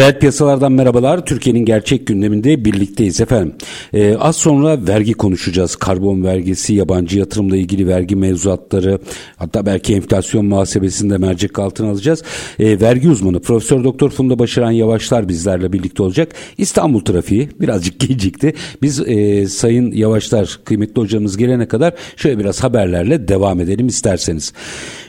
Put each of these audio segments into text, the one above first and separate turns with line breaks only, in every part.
Reel piyasalardan merhabalar. Türkiye'nin gerçek gündeminde birlikteyiz efendim. Ee, az sonra vergi konuşacağız. Karbon vergisi, yabancı yatırımla ilgili vergi mevzuatları, hatta belki enflasyon muhasebesinde mercek altına alacağız. Ee, vergi uzmanı Profesör Doktor Funda Başaran Yavaşlar bizlerle birlikte olacak. İstanbul trafiği birazcık gecikti. Biz e, Sayın Yavaşlar kıymetli hocamız gelene kadar şöyle biraz haberlerle devam edelim isterseniz.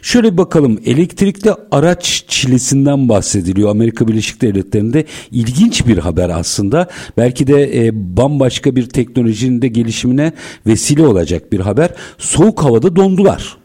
Şöyle bir bakalım elektrikli araç çilesinden bahsediliyor Amerika Birleşik Devletleri'nde ilginç bir haber aslında. Belki de e, bambaşka bir teknolojinin de gelişimine vesile olacak bir haber. Soğuk havada dondular.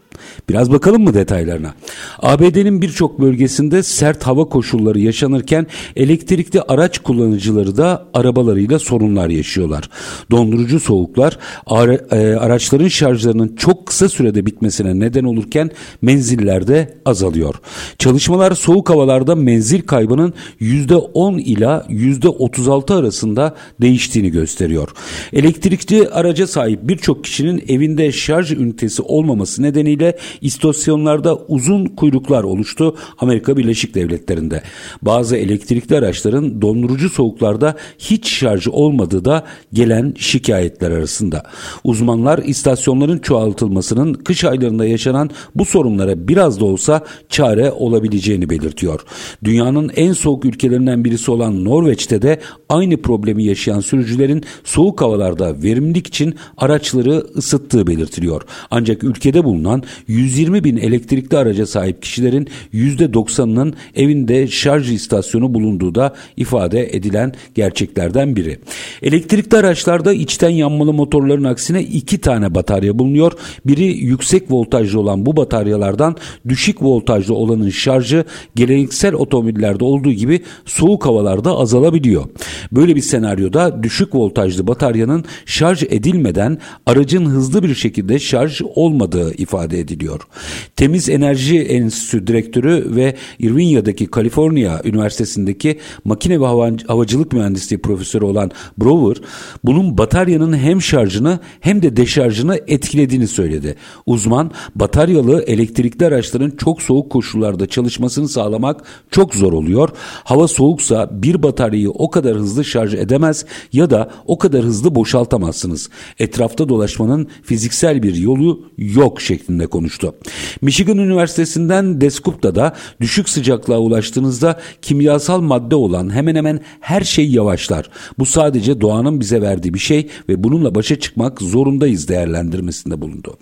Biraz bakalım mı detaylarına? ABD'nin birçok bölgesinde sert hava koşulları yaşanırken elektrikli araç kullanıcıları da arabalarıyla sorunlar yaşıyorlar. Dondurucu soğuklar e, araçların şarjlarının çok kısa sürede bitmesine neden olurken menzillerde azalıyor. Çalışmalar soğuk havalarda menzil kaybının %10 ila %36 arasında değiştiğini gösteriyor. Elektrikli araca sahip birçok kişinin evinde şarj ünitesi olmaması nedeniyle istasyonlarda uzun kuyruklar oluştu Amerika Birleşik Devletleri'nde. Bazı elektrikli araçların dondurucu soğuklarda hiç şarjı olmadığı da gelen şikayetler arasında. Uzmanlar istasyonların çoğaltılmasının kış aylarında yaşanan bu sorunlara biraz da olsa çare olabileceğini belirtiyor. Dünyanın en soğuk ülkelerinden birisi olan Norveç'te de aynı problemi yaşayan sürücülerin soğuk havalarda verimlilik için araçları ısıttığı belirtiliyor. Ancak ülkede bulunan 120 bin elektrikli araca sahip kişilerin %90'ının evinde şarj istasyonu bulunduğu da ifade edilen gerçeklerden biri. Elektrikli araçlarda içten yanmalı motorların aksine iki tane batarya bulunuyor. Biri yüksek voltajlı olan bu bataryalardan düşük voltajlı olanın şarjı geleneksel otomobillerde olduğu gibi soğuk havalarda azalabiliyor. Böyle bir senaryoda düşük voltajlı bataryanın şarj edilmeden aracın hızlı bir şekilde şarj olmadığı ifade ediliyor. Temiz Enerji Enstitüsü Direktörü ve Irvinia'daki Kaliforniya Üniversitesi'ndeki makine ve havacılık mühendisliği profesörü olan Brower, bunun bataryanın hem şarjını hem de deşarjını etkilediğini söyledi. Uzman, bataryalı elektrikli araçların çok soğuk koşullarda çalışmasını sağlamak çok zor oluyor. Hava soğuksa bir bataryayı o kadar hızlı şarj edemez ya da o kadar hızlı boşaltamazsınız. Etrafta dolaşmanın fiziksel bir yolu yok şeklinde konuştu. Michigan Üniversitesi'nden Descupta'da düşük sıcaklığa ulaştığınızda kimyasal madde olan hemen hemen her şey yavaşlar. Bu sadece doğanın bize verdiği bir şey ve bununla başa çıkmak zorundayız değerlendirmesinde bulundu.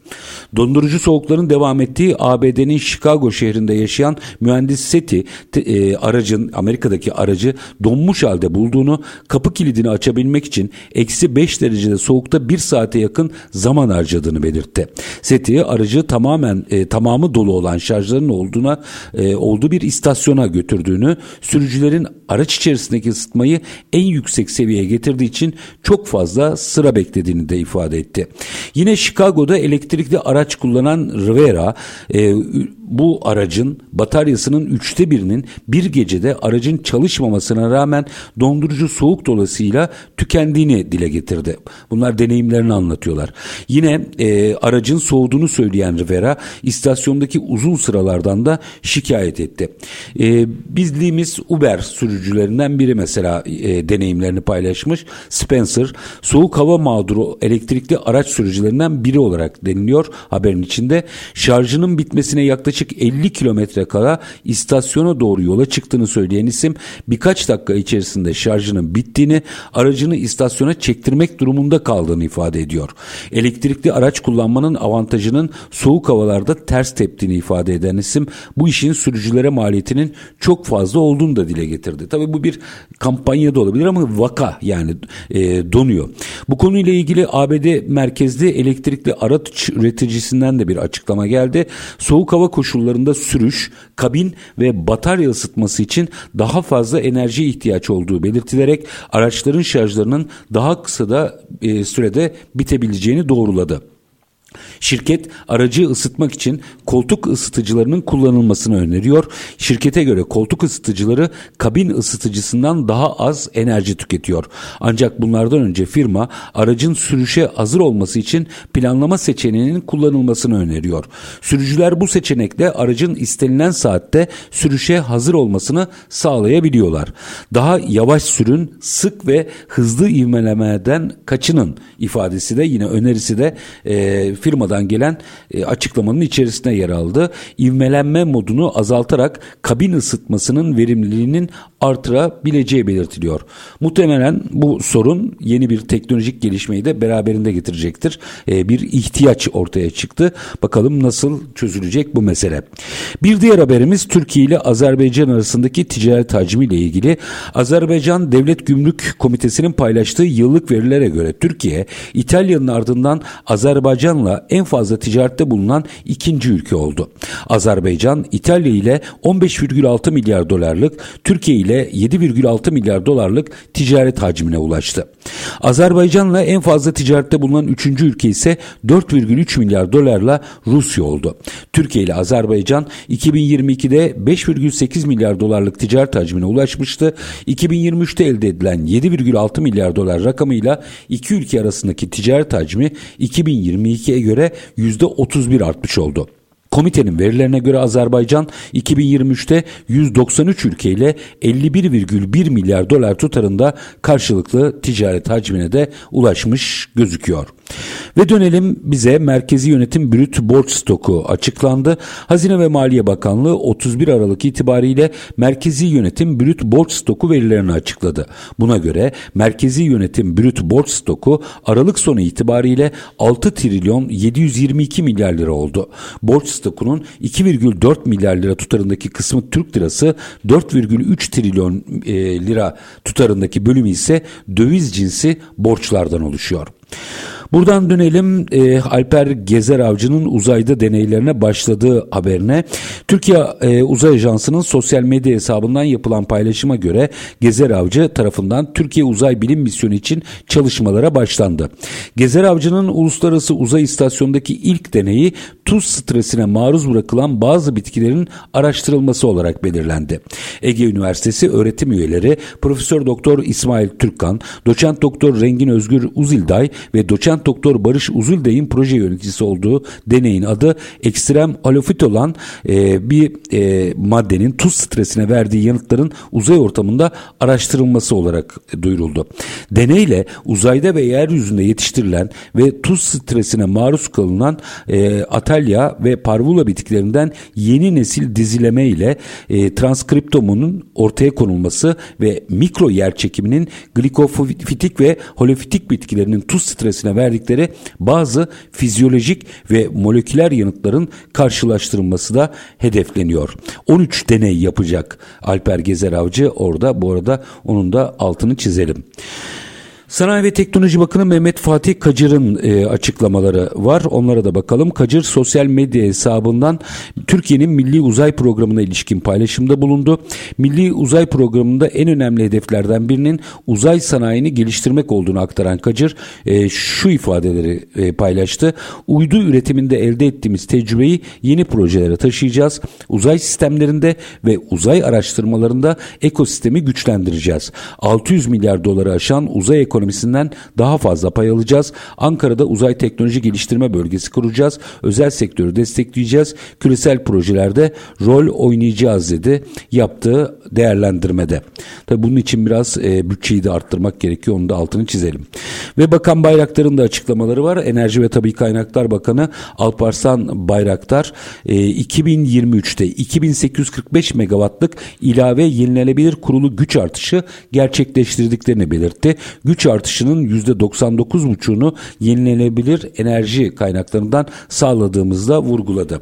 Dondurucu soğukların devam ettiği ABD'nin Chicago şehrinde yaşayan mühendis Seti e, aracın Amerika'daki aracı donmuş halde bulduğunu kapı kilidini açabilmek için eksi 5 derecede soğukta bir saate yakın zaman harcadığını belirtti. Seti aracı tamamen e, tamamı dolu olan şarjların olduğuna e, olduğu bir istasyona götürdüğünü, sürücülerin araç içerisindeki ısıtmayı en yüksek seviyeye getirdiği için çok fazla sıra beklediğini de ifade etti. Yine Chicago'da elektrikli araç kullanan Rivera e, bu aracın bataryasının üçte birinin bir gecede aracın çalışmamasına rağmen dondurucu soğuk dolayısıyla tükendiğini dile getirdi. Bunlar deneyimlerini anlatıyorlar. Yine e, aracın soğuduğunu söyleyen Rivera istasyondaki uzun sıralardan da şikayet etti. E, bizliğimiz Uber sürücülerinden biri mesela e, deneyimlerini paylaşmış. Spencer soğuk hava mağduru elektrikli araç sürücülerinden biri olarak deniliyor haberin içinde. Şarjının bitmesine yaklaşık 50 kilometre kala istasyona doğru yola çıktığını söyleyen isim birkaç dakika içerisinde şarjını şarjının bittiğini, aracını istasyona çektirmek durumunda kaldığını ifade ediyor. Elektrikli araç kullanmanın avantajının soğuk havalarda ters teptiğini ifade eden isim bu işin sürücülere maliyetinin çok fazla olduğunu da dile getirdi. Tabii bu bir kampanya da olabilir ama vaka yani e, donuyor. Bu konuyla ilgili ABD merkezli elektrikli araç üreticisinden de bir açıklama geldi. Soğuk hava koşullarında sürüş, kabin ve batarya ısıtması için daha fazla enerji ihtiyaç olduğu belirtilerek araçların şarjlarının daha kısa da e, sürede bitebileceğini doğruladı. Şirket aracı ısıtmak için koltuk ısıtıcılarının kullanılmasını öneriyor. Şirkete göre koltuk ısıtıcıları kabin ısıtıcısından daha az enerji tüketiyor. Ancak bunlardan önce firma aracın sürüşe hazır olması için planlama seçeneğinin kullanılmasını öneriyor. Sürücüler bu seçenekle aracın istenilen saatte sürüşe hazır olmasını sağlayabiliyorlar. Daha yavaş sürün, sık ve hızlı ivmelemeden kaçının ifadesi de yine önerisi de e, firmadan gelen e, açıklamanın içerisinde yer aldı. İvmelenme modunu azaltarak kabin ısıtmasının verimliliğinin artırabileceği belirtiliyor. Muhtemelen bu sorun yeni bir teknolojik gelişmeyi de beraberinde getirecektir. E, bir ihtiyaç ortaya çıktı. Bakalım nasıl çözülecek bu mesele. Bir diğer haberimiz Türkiye ile Azerbaycan arasındaki ticaret hacmi ile ilgili. Azerbaycan Devlet Gümrük Komitesi'nin paylaştığı yıllık verilere göre Türkiye, İtalya'nın ardından Azerbaycan'la en fazla ticarette bulunan ikinci ülke oldu. Azerbaycan, İtalya ile 15,6 milyar dolarlık, Türkiye ile ile 7,6 milyar dolarlık ticaret hacmine ulaştı. Azerbaycan'la en fazla ticarette bulunan 3. ülke ise 4,3 milyar dolarla Rusya oldu. Türkiye ile Azerbaycan 2022'de 5,8 milyar dolarlık ticaret hacmine ulaşmıştı. 2023'te elde edilen 7,6 milyar dolar rakamıyla iki ülke arasındaki ticaret hacmi 2022'ye göre %31 artmış oldu. Komitenin verilerine göre Azerbaycan 2023'te 193 ülkeyle 51,1 milyar dolar tutarında karşılıklı ticaret hacmine de ulaşmış gözüküyor. Ve dönelim bize merkezi yönetim brüt borç stoku açıklandı. Hazine ve Maliye Bakanlığı 31 Aralık itibariyle merkezi yönetim brüt borç stoku verilerini açıkladı. Buna göre merkezi yönetim brüt borç stoku Aralık sonu itibariyle 6 trilyon 722 milyar lira oldu. Borç stokunun 2,4 milyar lira tutarındaki kısmı Türk lirası 4,3 trilyon e, lira tutarındaki bölümü ise döviz cinsi borçlardan oluşuyor. Buradan dönelim e, Alper Gezer Avcı'nın uzayda deneylerine başladığı haberine. Türkiye e, Uzay Ajansı'nın sosyal medya hesabından yapılan paylaşıma göre Gezer Avcı tarafından Türkiye Uzay Bilim Misyonu için çalışmalara başlandı. Gezer Avcı'nın Uluslararası Uzay İstasyonu'ndaki ilk deneyi tuz stresine maruz bırakılan bazı bitkilerin araştırılması olarak belirlendi. Ege Üniversitesi öğretim üyeleri Profesör Doktor İsmail Türkkan, Doçent Doktor Rengin Özgür Uzilday ve Doçent Doktor Barış Uzulday'ın proje yöneticisi olduğu deneyin adı ekstrem alofit olan e, bir e, maddenin tuz stresine verdiği yanıtların uzay ortamında araştırılması olarak duyuruldu. Deneyle uzayda ve yeryüzünde yetiştirilen ve tuz stresine maruz kalınan e, atalya ve parvula bitkilerinden yeni nesil dizileme ile e, transkriptomunun ortaya konulması ve mikro yer çekiminin glikofitik ve holofitik bitkilerinin tuz stresine verdiği verdikleri bazı fizyolojik ve moleküler yanıtların karşılaştırılması da hedefleniyor. 13 deney yapacak Alper Gezer Avcı orada bu arada onun da altını çizelim. Sanayi ve Teknoloji Bakanı Mehmet Fatih Kacır'ın e, açıklamaları var. Onlara da bakalım. Kacır sosyal medya hesabından Türkiye'nin Milli Uzay Programı'na ilişkin paylaşımda bulundu. Milli Uzay Programı'nda en önemli hedeflerden birinin uzay sanayini geliştirmek olduğunu aktaran Kacır e, şu ifadeleri e, paylaştı. Uydu üretiminde elde ettiğimiz tecrübeyi yeni projelere taşıyacağız. Uzay sistemlerinde ve uzay araştırmalarında ekosistemi güçlendireceğiz. 600 milyar doları aşan uzay ekonomisi ekonomisinden daha fazla pay alacağız. Ankara'da uzay teknoloji geliştirme bölgesi kuracağız. Özel sektörü destekleyeceğiz. Küresel projelerde rol oynayacağız dedi yaptığı değerlendirmede. Tabi bunun için biraz e, bütçeyi de arttırmak gerekiyor. Onu da altını çizelim. Ve Bakan Bayraktar'ın da açıklamaları var. Enerji ve Tabi Kaynaklar Bakanı Alparslan Bayraktar e, 2023'te 2845 megawattlık ilave yenilenebilir kurulu güç artışı gerçekleştirdiklerini belirtti. Güç artışının %99,5'unu yenilenebilir enerji kaynaklarından sağladığımızda vurguladı.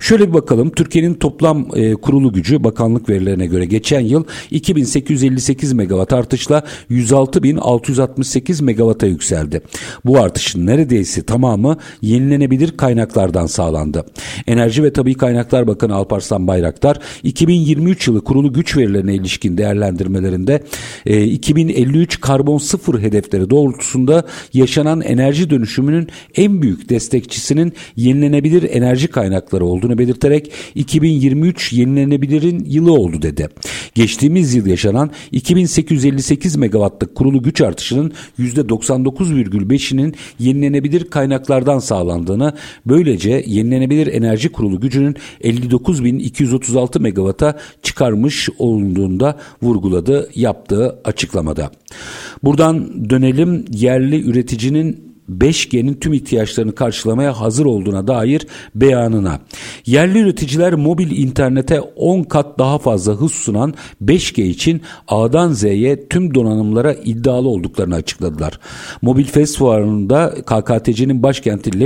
Şöyle bir bakalım Türkiye'nin toplam e, kurulu gücü bakanlık verilerine göre geçen yıl 2858 megawatt artışla 106.668 megawata yükseldi. Bu artışın neredeyse tamamı yenilenebilir kaynaklardan sağlandı. Enerji ve Tabi Kaynaklar Bakanı Alparslan Bayraktar 2023 yılı kurulu güç verilerine ilişkin değerlendirmelerinde e, 2053 karbon sıfır hedefleri doğrultusunda yaşanan enerji dönüşümünün en büyük destekçisinin yenilenebilir enerji kaynakları olduğunu belirterek 2023 yenilenebilirin yılı oldu dedi. Geçtiğimiz yıl yaşanan 2858 megawattlık kurulu güç artışının %99,5'inin yenilenebilir kaynaklardan sağlandığını, böylece yenilenebilir enerji kurulu gücünün 59.236 megawata çıkarmış olduğunda vurguladı yaptığı açıklamada. Buradan dönelim yerli üreticinin 5G'nin tüm ihtiyaçlarını karşılamaya hazır olduğuna dair beyanına. Yerli üreticiler mobil internete 10 kat daha fazla hız sunan 5G için A'dan Z'ye tüm donanımlara iddialı olduklarını açıkladılar. Mobil Fest Fuarı'nda KKTC'nin başkenti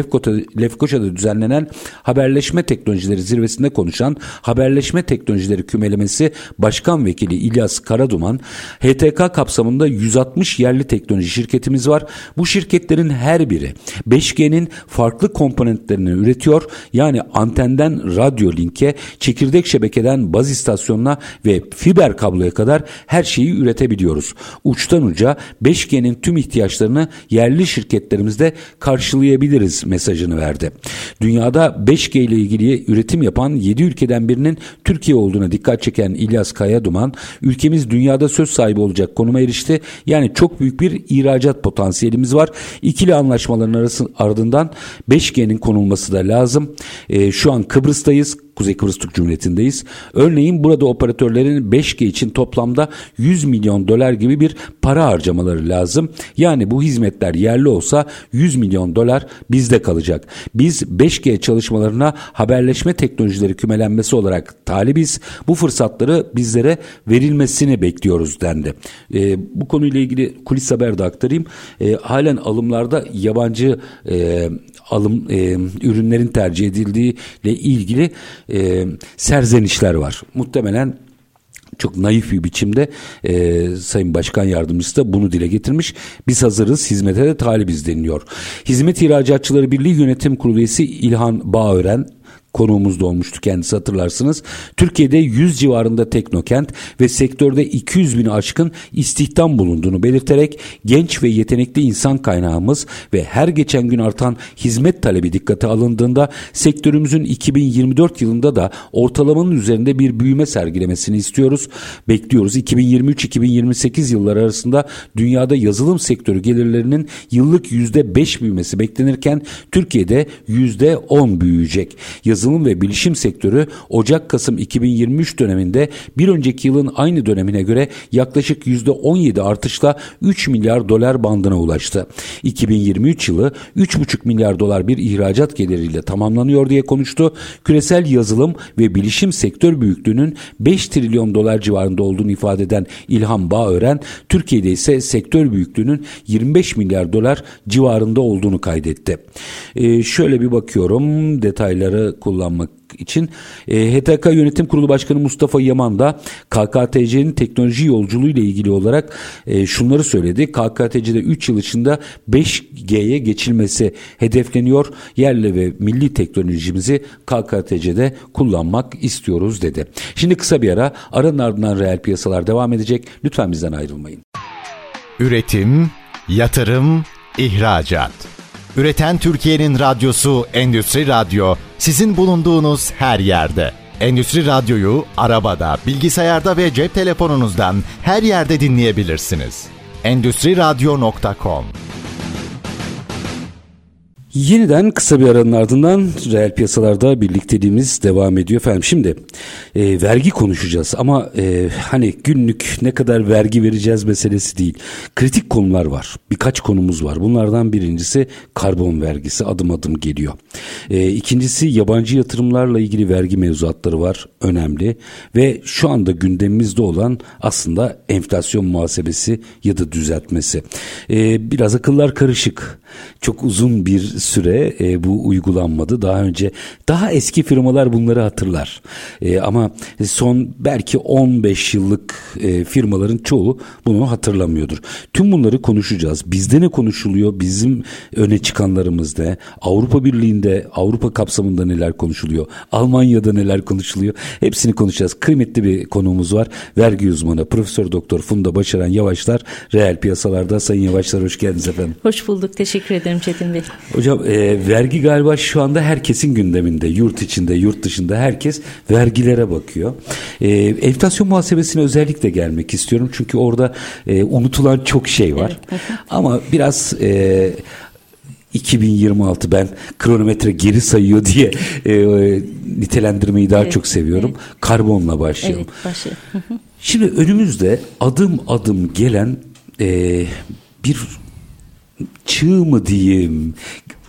Lefkoşa'da düzenlenen haberleşme teknolojileri zirvesinde konuşan haberleşme teknolojileri kümelemesi Başkan Vekili İlyas Karaduman, HTK kapsamında 160 yerli teknoloji şirketimiz var. Bu şirketlerin her her biri 5G'nin farklı komponentlerini üretiyor. Yani antenden radyo linke, çekirdek şebekeden baz istasyonuna ve fiber kabloya kadar her şeyi üretebiliyoruz. Uçtan uca 5G'nin tüm ihtiyaçlarını yerli şirketlerimizde karşılayabiliriz mesajını verdi. Dünyada 5G ile ilgili üretim yapan 7 ülkeden birinin Türkiye olduğuna dikkat çeken İlyas Kayaduman, ülkemiz dünyada söz sahibi olacak konuma erişti. Yani çok büyük bir ihracat potansiyelimiz var. İkili anlaşmaların arası, ardından 5G'nin konulması da lazım. E, şu an Kıbrıs'tayız. Kuzey Kıbrıs Türk Cumhuriyeti'ndeyiz. Örneğin burada operatörlerin 5G için toplamda 100 milyon dolar gibi bir para harcamaları lazım. Yani bu hizmetler yerli olsa 100 milyon dolar bizde kalacak. Biz 5G çalışmalarına haberleşme teknolojileri kümelenmesi olarak talibiz. Bu fırsatları bizlere verilmesini bekliyoruz dendi. E, bu konuyla ilgili kulis haber de aktarayım. E, halen alımlarda yabancı e, alım e, ürünlerin tercih edildiği ile ilgili e, serzenişler var. Muhtemelen çok naif bir biçimde e, Sayın Başkan Yardımcısı da bunu dile getirmiş. Biz hazırız, hizmete de talibiz deniliyor. Hizmet İhracatçıları Birliği Yönetim Kurulu üyesi İlhan Bağören konuğumuz da olmuştu kendisi hatırlarsınız. Türkiye'de 100 civarında teknokent ve sektörde 200 bin aşkın istihdam bulunduğunu belirterek genç ve yetenekli insan kaynağımız ve her geçen gün artan hizmet talebi dikkate alındığında sektörümüzün 2024 yılında da ortalamanın üzerinde bir büyüme sergilemesini istiyoruz. Bekliyoruz. 2023-2028 yılları arasında dünyada yazılım sektörü gelirlerinin yıllık %5 büyümesi beklenirken Türkiye'de %10 büyüyecek. Yazılım yazılım ve bilişim sektörü Ocak-Kasım 2023 döneminde bir önceki yılın aynı dönemine göre yaklaşık %17 artışla 3 milyar dolar bandına ulaştı. 2023 yılı 3,5 milyar dolar bir ihracat geliriyle tamamlanıyor diye konuştu. Küresel yazılım ve bilişim sektör büyüklüğünün 5 trilyon dolar civarında olduğunu ifade eden İlham Bağören, Türkiye'de ise sektör büyüklüğünün 25 milyar dolar civarında olduğunu kaydetti. Ee, şöyle bir bakıyorum detayları kullanmak için e, HTK Yönetim Kurulu Başkanı Mustafa Yaman da KKTC'nin teknoloji yolculuğu ile ilgili olarak e, şunları söyledi. KKTC'de 3 yıl içinde 5G'ye geçilmesi hedefleniyor. Yerli ve milli teknolojimizi KKTC'de kullanmak istiyoruz dedi. Şimdi kısa bir ara aranın ardından reel piyasalar devam edecek. Lütfen bizden ayrılmayın.
Üretim, yatırım, ihracat. Üreten Türkiye'nin radyosu Endüstri Radyo sizin bulunduğunuz her yerde. Endüstri Radyo'yu arabada, bilgisayarda ve cep telefonunuzdan her yerde dinleyebilirsiniz. endüstriradyo.com
Yeniden kısa bir aranın ardından reel piyasalarda birlikteliğimiz devam ediyor efendim. Şimdi e, vergi konuşacağız ama e, hani günlük ne kadar vergi vereceğiz meselesi değil. Kritik konular var. Birkaç konumuz var. Bunlardan birincisi karbon vergisi adım adım geliyor. E, ikincisi yabancı yatırımlarla ilgili vergi mevzuatları var. Önemli ve şu anda gündemimizde olan aslında enflasyon muhasebesi ya da düzeltmesi. E, biraz akıllar karışık. Çok uzun bir süre e, bu uygulanmadı. Daha önce daha eski firmalar bunları hatırlar. E, ama son belki 15 yıllık e, firmaların çoğu bunu hatırlamıyordur. Tüm bunları konuşacağız. Bizde ne konuşuluyor? Bizim öne çıkanlarımız ne? Avrupa Birliği'nde, Avrupa kapsamında neler konuşuluyor? Almanya'da neler konuşuluyor? Hepsini konuşacağız. Kıymetli bir konuğumuz var. Vergi uzmanı Profesör Doktor Funda Başaran Yavaşlar reel piyasalarda. Sayın Yavaşlar hoş geldiniz efendim.
Hoş bulduk. Teşekkür ederim Çetin Bey.
Hocam e, vergi galiba şu anda herkesin gündeminde. Yurt içinde, yurt dışında herkes vergilere bakıyor. E, enflasyon muhasebesine özellikle gelmek istiyorum. Çünkü orada e, unutulan çok şey var. Evet. Ama biraz... E, 2026 ben kronometre geri sayıyor diye e, nitelendirmeyi daha evet, çok seviyorum. Evet. Karbonla başlayalım. Evet, başlayalım. Şimdi önümüzde adım adım gelen e, bir çığ mı diyeyim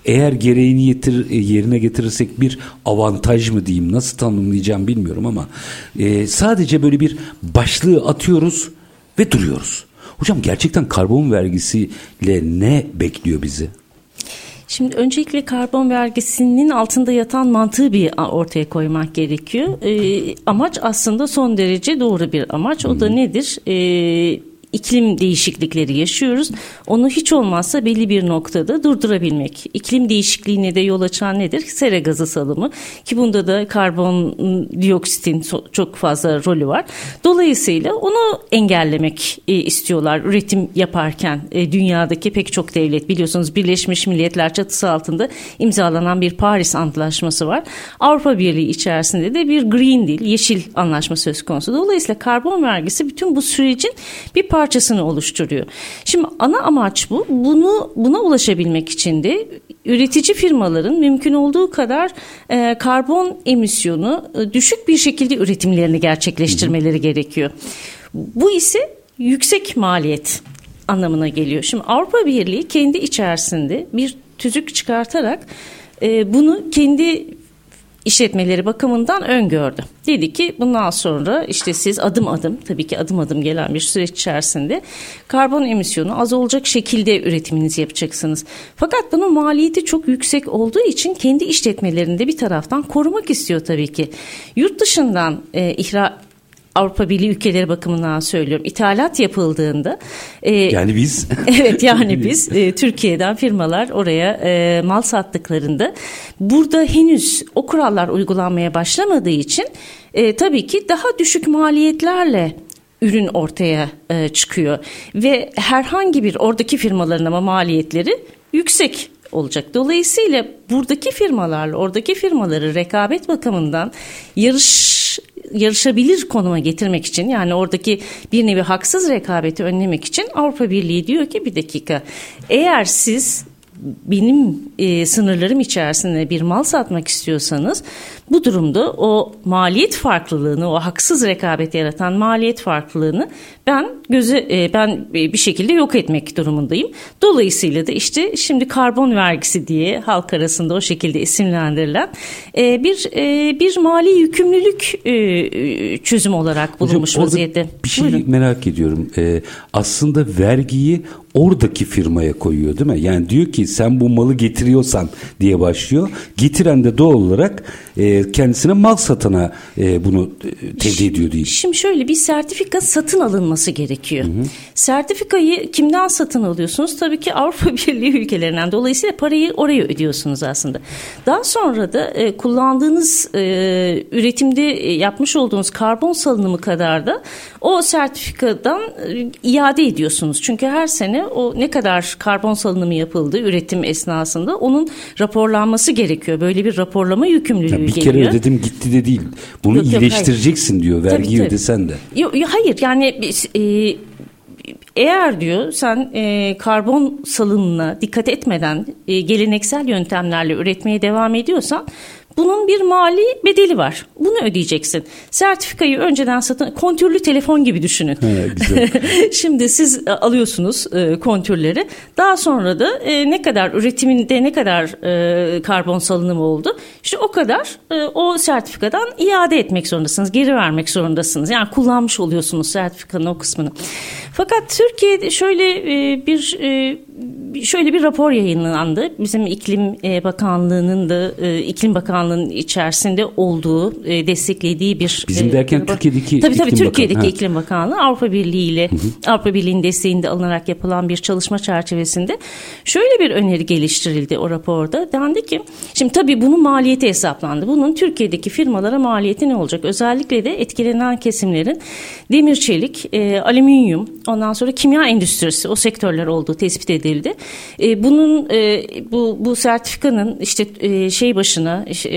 eğer gereğini yetir, e, yerine getirirsek bir avantaj mı diyeyim nasıl tanımlayacağım bilmiyorum ama e, sadece böyle bir başlığı atıyoruz ve duruyoruz. Hocam gerçekten karbon vergisiyle ne bekliyor bizi?
Şimdi öncelikle karbon vergisinin altında yatan mantığı bir ortaya koymak gerekiyor. E, amaç aslında son derece doğru bir amaç. O da nedir? E, iklim değişiklikleri yaşıyoruz. Onu hiç olmazsa belli bir noktada durdurabilmek. İklim değişikliğine de yol açan nedir? Sera gazı salımı ki bunda da karbon dioksitin çok fazla rolü var. Dolayısıyla onu engellemek e, istiyorlar üretim yaparken e, dünyadaki pek çok devlet biliyorsunuz Birleşmiş Milletler çatısı altında imzalanan bir Paris Antlaşması var. Avrupa Birliği içerisinde de bir Green Deal, yeşil anlaşma söz konusu. Dolayısıyla karbon vergisi bütün bu sürecin bir parçası parçasını oluşturuyor. Şimdi ana amaç bu. Bunu buna ulaşabilmek için de üretici firmaların mümkün olduğu kadar e, karbon emisyonu e, düşük bir şekilde üretimlerini gerçekleştirmeleri gerekiyor. Bu ise yüksek maliyet anlamına geliyor. Şimdi Avrupa Birliği kendi içerisinde bir tüzük çıkartarak e, bunu kendi işletmeleri bakımından öngördü. Dedi ki bundan sonra işte siz adım adım tabii ki adım adım gelen bir süreç içerisinde karbon emisyonu az olacak şekilde üretiminizi yapacaksınız. Fakat bunun maliyeti çok yüksek olduğu için kendi işletmelerinde bir taraftan korumak istiyor tabii ki. Yurt dışından e, ihra Avrupa Birliği ülkeleri bakımından söylüyorum. İthalat yapıldığında
e, yani biz
evet yani biz e, Türkiye'den firmalar oraya e, mal sattıklarında burada henüz o kurallar uygulanmaya başlamadığı için e, tabii ki daha düşük maliyetlerle ürün ortaya e, çıkıyor ve herhangi bir oradaki firmaların ama maliyetleri yüksek olacak. Dolayısıyla buradaki firmalarla oradaki firmaları rekabet bakımından yarış yarışabilir konuma getirmek için yani oradaki bir nevi haksız rekabeti önlemek için Avrupa Birliği diyor ki bir dakika eğer siz benim e, sınırlarım içerisinde bir mal satmak istiyorsanız bu durumda o maliyet farklılığını, o haksız rekabet yaratan maliyet farklılığını ben göze e, ben bir şekilde yok etmek durumundayım. Dolayısıyla da işte şimdi karbon vergisi diye halk arasında o şekilde isimlendirilen e, bir e, bir mali yükümlülük çözüm olarak bulunmuş Hocam, vaziyette.
Bir şey Buyurun. merak ediyorum. aslında vergiyi oradaki firmaya koyuyor değil mi? Yani diyor ki sen bu malı getiriyorsan diye başlıyor. Getiren de doğal olarak e, kendisine mal satana e, bunu e, tevdi ediyor değil.
Şimdi şöyle bir sertifika satın alınması gerekiyor. Hı hı. Sertifikayı kimden satın alıyorsunuz? Tabii ki Avrupa Birliği ülkelerinden. Dolayısıyla parayı oraya ödüyorsunuz aslında. Daha sonra da e, kullandığınız e, üretimde e, yapmış olduğunuz karbon salınımı kadar da o sertifikadan e, iade ediyorsunuz. Çünkü her sene o ne kadar karbon salınımı yapıldı üretim esnasında onun raporlanması gerekiyor. Böyle bir raporlama yükümlülüğü ya
bir
geliyor.
Bir kere ödedim gitti de değil. Bunu yok, iyileştireceksin yok, diyor vergi ödesen de.
Yok, hayır yani e, eğer diyor sen e, karbon salınımına dikkat etmeden e, geleneksel yöntemlerle üretmeye devam ediyorsan bunun bir mali bedeli var. Bunu ödeyeceksin. Sertifikayı önceden satın kontürlü telefon gibi düşünün.
He, güzel.
Şimdi siz e, alıyorsunuz e, kontürleri. Daha sonra da e, ne kadar üretiminde ne kadar e, karbon salınımı oldu? İşte o kadar e, o sertifikadan iade etmek zorundasınız. Geri vermek zorundasınız. Yani kullanmış oluyorsunuz sertifikanın o kısmını. Fakat Türkiye'de şöyle e, bir e, şöyle bir rapor yayınlandı. Bizim İklim e, Bakanlığı'nın da e, İklim Bakanlığı'nın içerisinde olduğu, e, desteklediği bir
Bizim derken
rapor.
Türkiye'deki
tabii, tabii,
İklim
Türkiye'deki
Bakanlığı.
İklim Bakanlığı Avrupa Birliği ile Avrupa Birliği'nin desteğinde alınarak yapılan bir çalışma çerçevesinde şöyle bir öneri geliştirildi o raporda. Dendi ki şimdi tabii bunun maliyeti hesaplandı. Bunun Türkiye'deki firmalara maliyeti ne olacak? Özellikle de etkilenen kesimlerin demir çelik, e, alüminyum, ondan sonra kimya endüstrisi o sektörler olduğu tespit edildi. E, bunun e, bu bu sertifikanın işte e, şey başına e,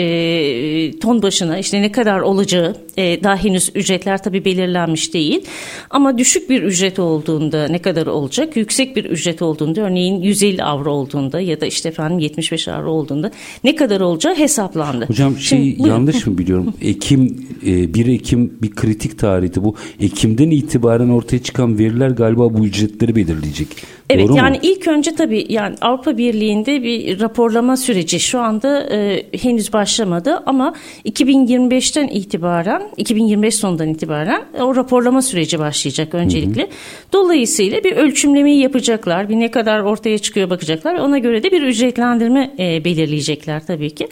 ton başına işte ne kadar olacağı e, daha henüz ücretler tabii belirlenmiş değil. Ama düşük bir ücret olduğunda ne kadar olacak? Yüksek bir ücret olduğunda örneğin 150 avro olduğunda ya da işte efendim 75 avro olduğunda ne kadar olacağı hesaplandı.
Hocam şey
Şimdi
yanlış mı biliyorum? Ekim e, 1 Ekim bir kritik tarihti bu. Ekim'den itibaren ortaya çıkan veriler galiba bu ücretleri belirleyecek.
Evet
Doğru
yani
mu?
ilk önce tabii yani Avrupa Birliği'nde bir raporlama süreci şu anda e, henüz başlamadı ama 2025'ten itibaren 2025 sonundan itibaren o raporlama süreci başlayacak öncelikle. Dolayısıyla bir ölçümlemeyi yapacaklar. Bir ne kadar ortaya çıkıyor bakacaklar ve ona göre de bir ücretlendirme e, belirleyecekler tabii ki.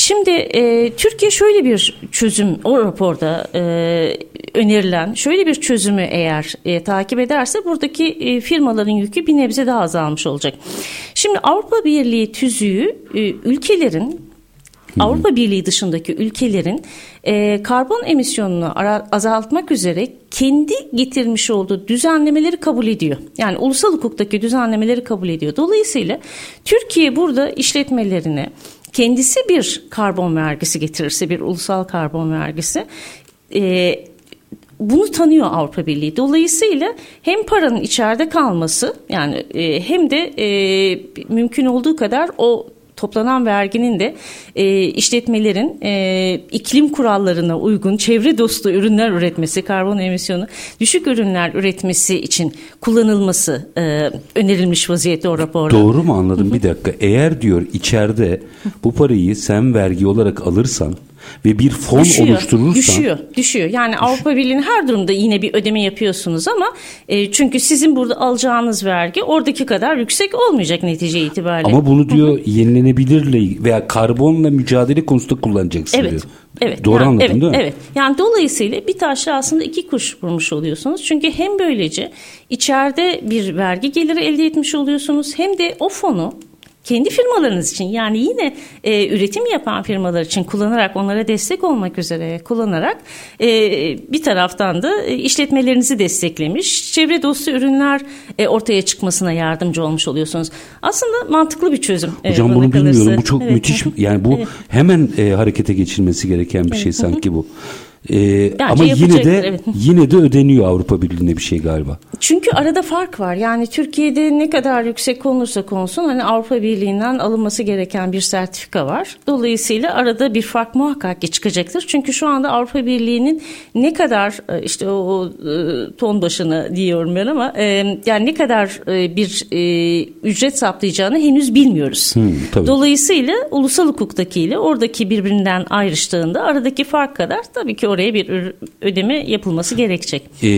Şimdi e, Türkiye şöyle bir çözüm o raporda e, önerilen şöyle bir çözümü eğer e, takip ederse buradaki e, firmaların yükü bir nebze daha azalmış olacak. Şimdi Avrupa Birliği tüzüğü e, ülkelerin Avrupa Birliği dışındaki ülkelerin e, karbon emisyonunu ara- azaltmak üzere kendi getirmiş olduğu düzenlemeleri kabul ediyor. Yani ulusal hukuktaki düzenlemeleri kabul ediyor. Dolayısıyla Türkiye burada işletmelerine kendisi bir karbon vergisi getirirse bir ulusal karbon vergisi e, bunu tanıyor Avrupa Birliği. Dolayısıyla hem paranın içeride kalması yani e, hem de e, mümkün olduğu kadar o toplanan verginin de e, işletmelerin e, iklim kurallarına uygun çevre dostu ürünler üretmesi, karbon emisyonu düşük ürünler üretmesi için kullanılması e, önerilmiş vaziyette o raporda.
Doğru mu anladım? Bir dakika. Eğer diyor içeride bu parayı sen vergi olarak alırsan ve bir fon
düşüyor,
oluşturursan
düşüyor, düşüyor. Yani Avrupa Birliği'nin her durumda yine bir ödeme yapıyorsunuz ama e, çünkü sizin burada alacağınız vergi oradaki kadar yüksek olmayacak netice itibariyle.
ama bunu diyor yenilenebilirle veya karbonla mücadele konusunda kullanacaksın
Evet.
diyor.
Evet.
Doğru
yani,
anladım
evet,
değil mi?
Evet. Yani dolayısıyla bir taşla aslında iki kuş vurmuş oluyorsunuz. Çünkü hem böylece içeride bir vergi geliri elde etmiş oluyorsunuz hem de o fonu kendi firmalarınız için yani yine e, üretim yapan firmalar için kullanarak onlara destek olmak üzere kullanarak e, bir taraftan da e, işletmelerinizi desteklemiş çevre dostu ürünler e, ortaya çıkmasına yardımcı olmuş oluyorsunuz. Aslında mantıklı bir çözüm. e,
Hocam
bana
bunu bilmiyorum.
kalırsa.
Bu çok
Evet.
müthiş. Yani bu
Evet.
hemen e, harekete geçilmesi gereken bir şey sanki bu. E, ama yine
yapacaktır,
de
evet.
yine de ödeniyor Avrupa Birliği'ne bir şey galiba.
Çünkü arada fark var. Yani Türkiye'de ne kadar yüksek konulursa konulsun hani Avrupa Birliği'nden alınması gereken bir sertifika var. Dolayısıyla arada bir fark muhakkak ki çıkacaktır. Çünkü şu anda Avrupa Birliği'nin ne kadar e, işte o, o, e, ton başına diyorum ben ama e, yani ne kadar e, bir e, ücret saptayacağını henüz bilmiyoruz.
tabii.
Dolayısıyla ulusal hukuktakiyle oradaki birbirinden ayrıştığında aradaki fark kadar tabii ki oraya bir ödeme yapılması gerekecek.
E,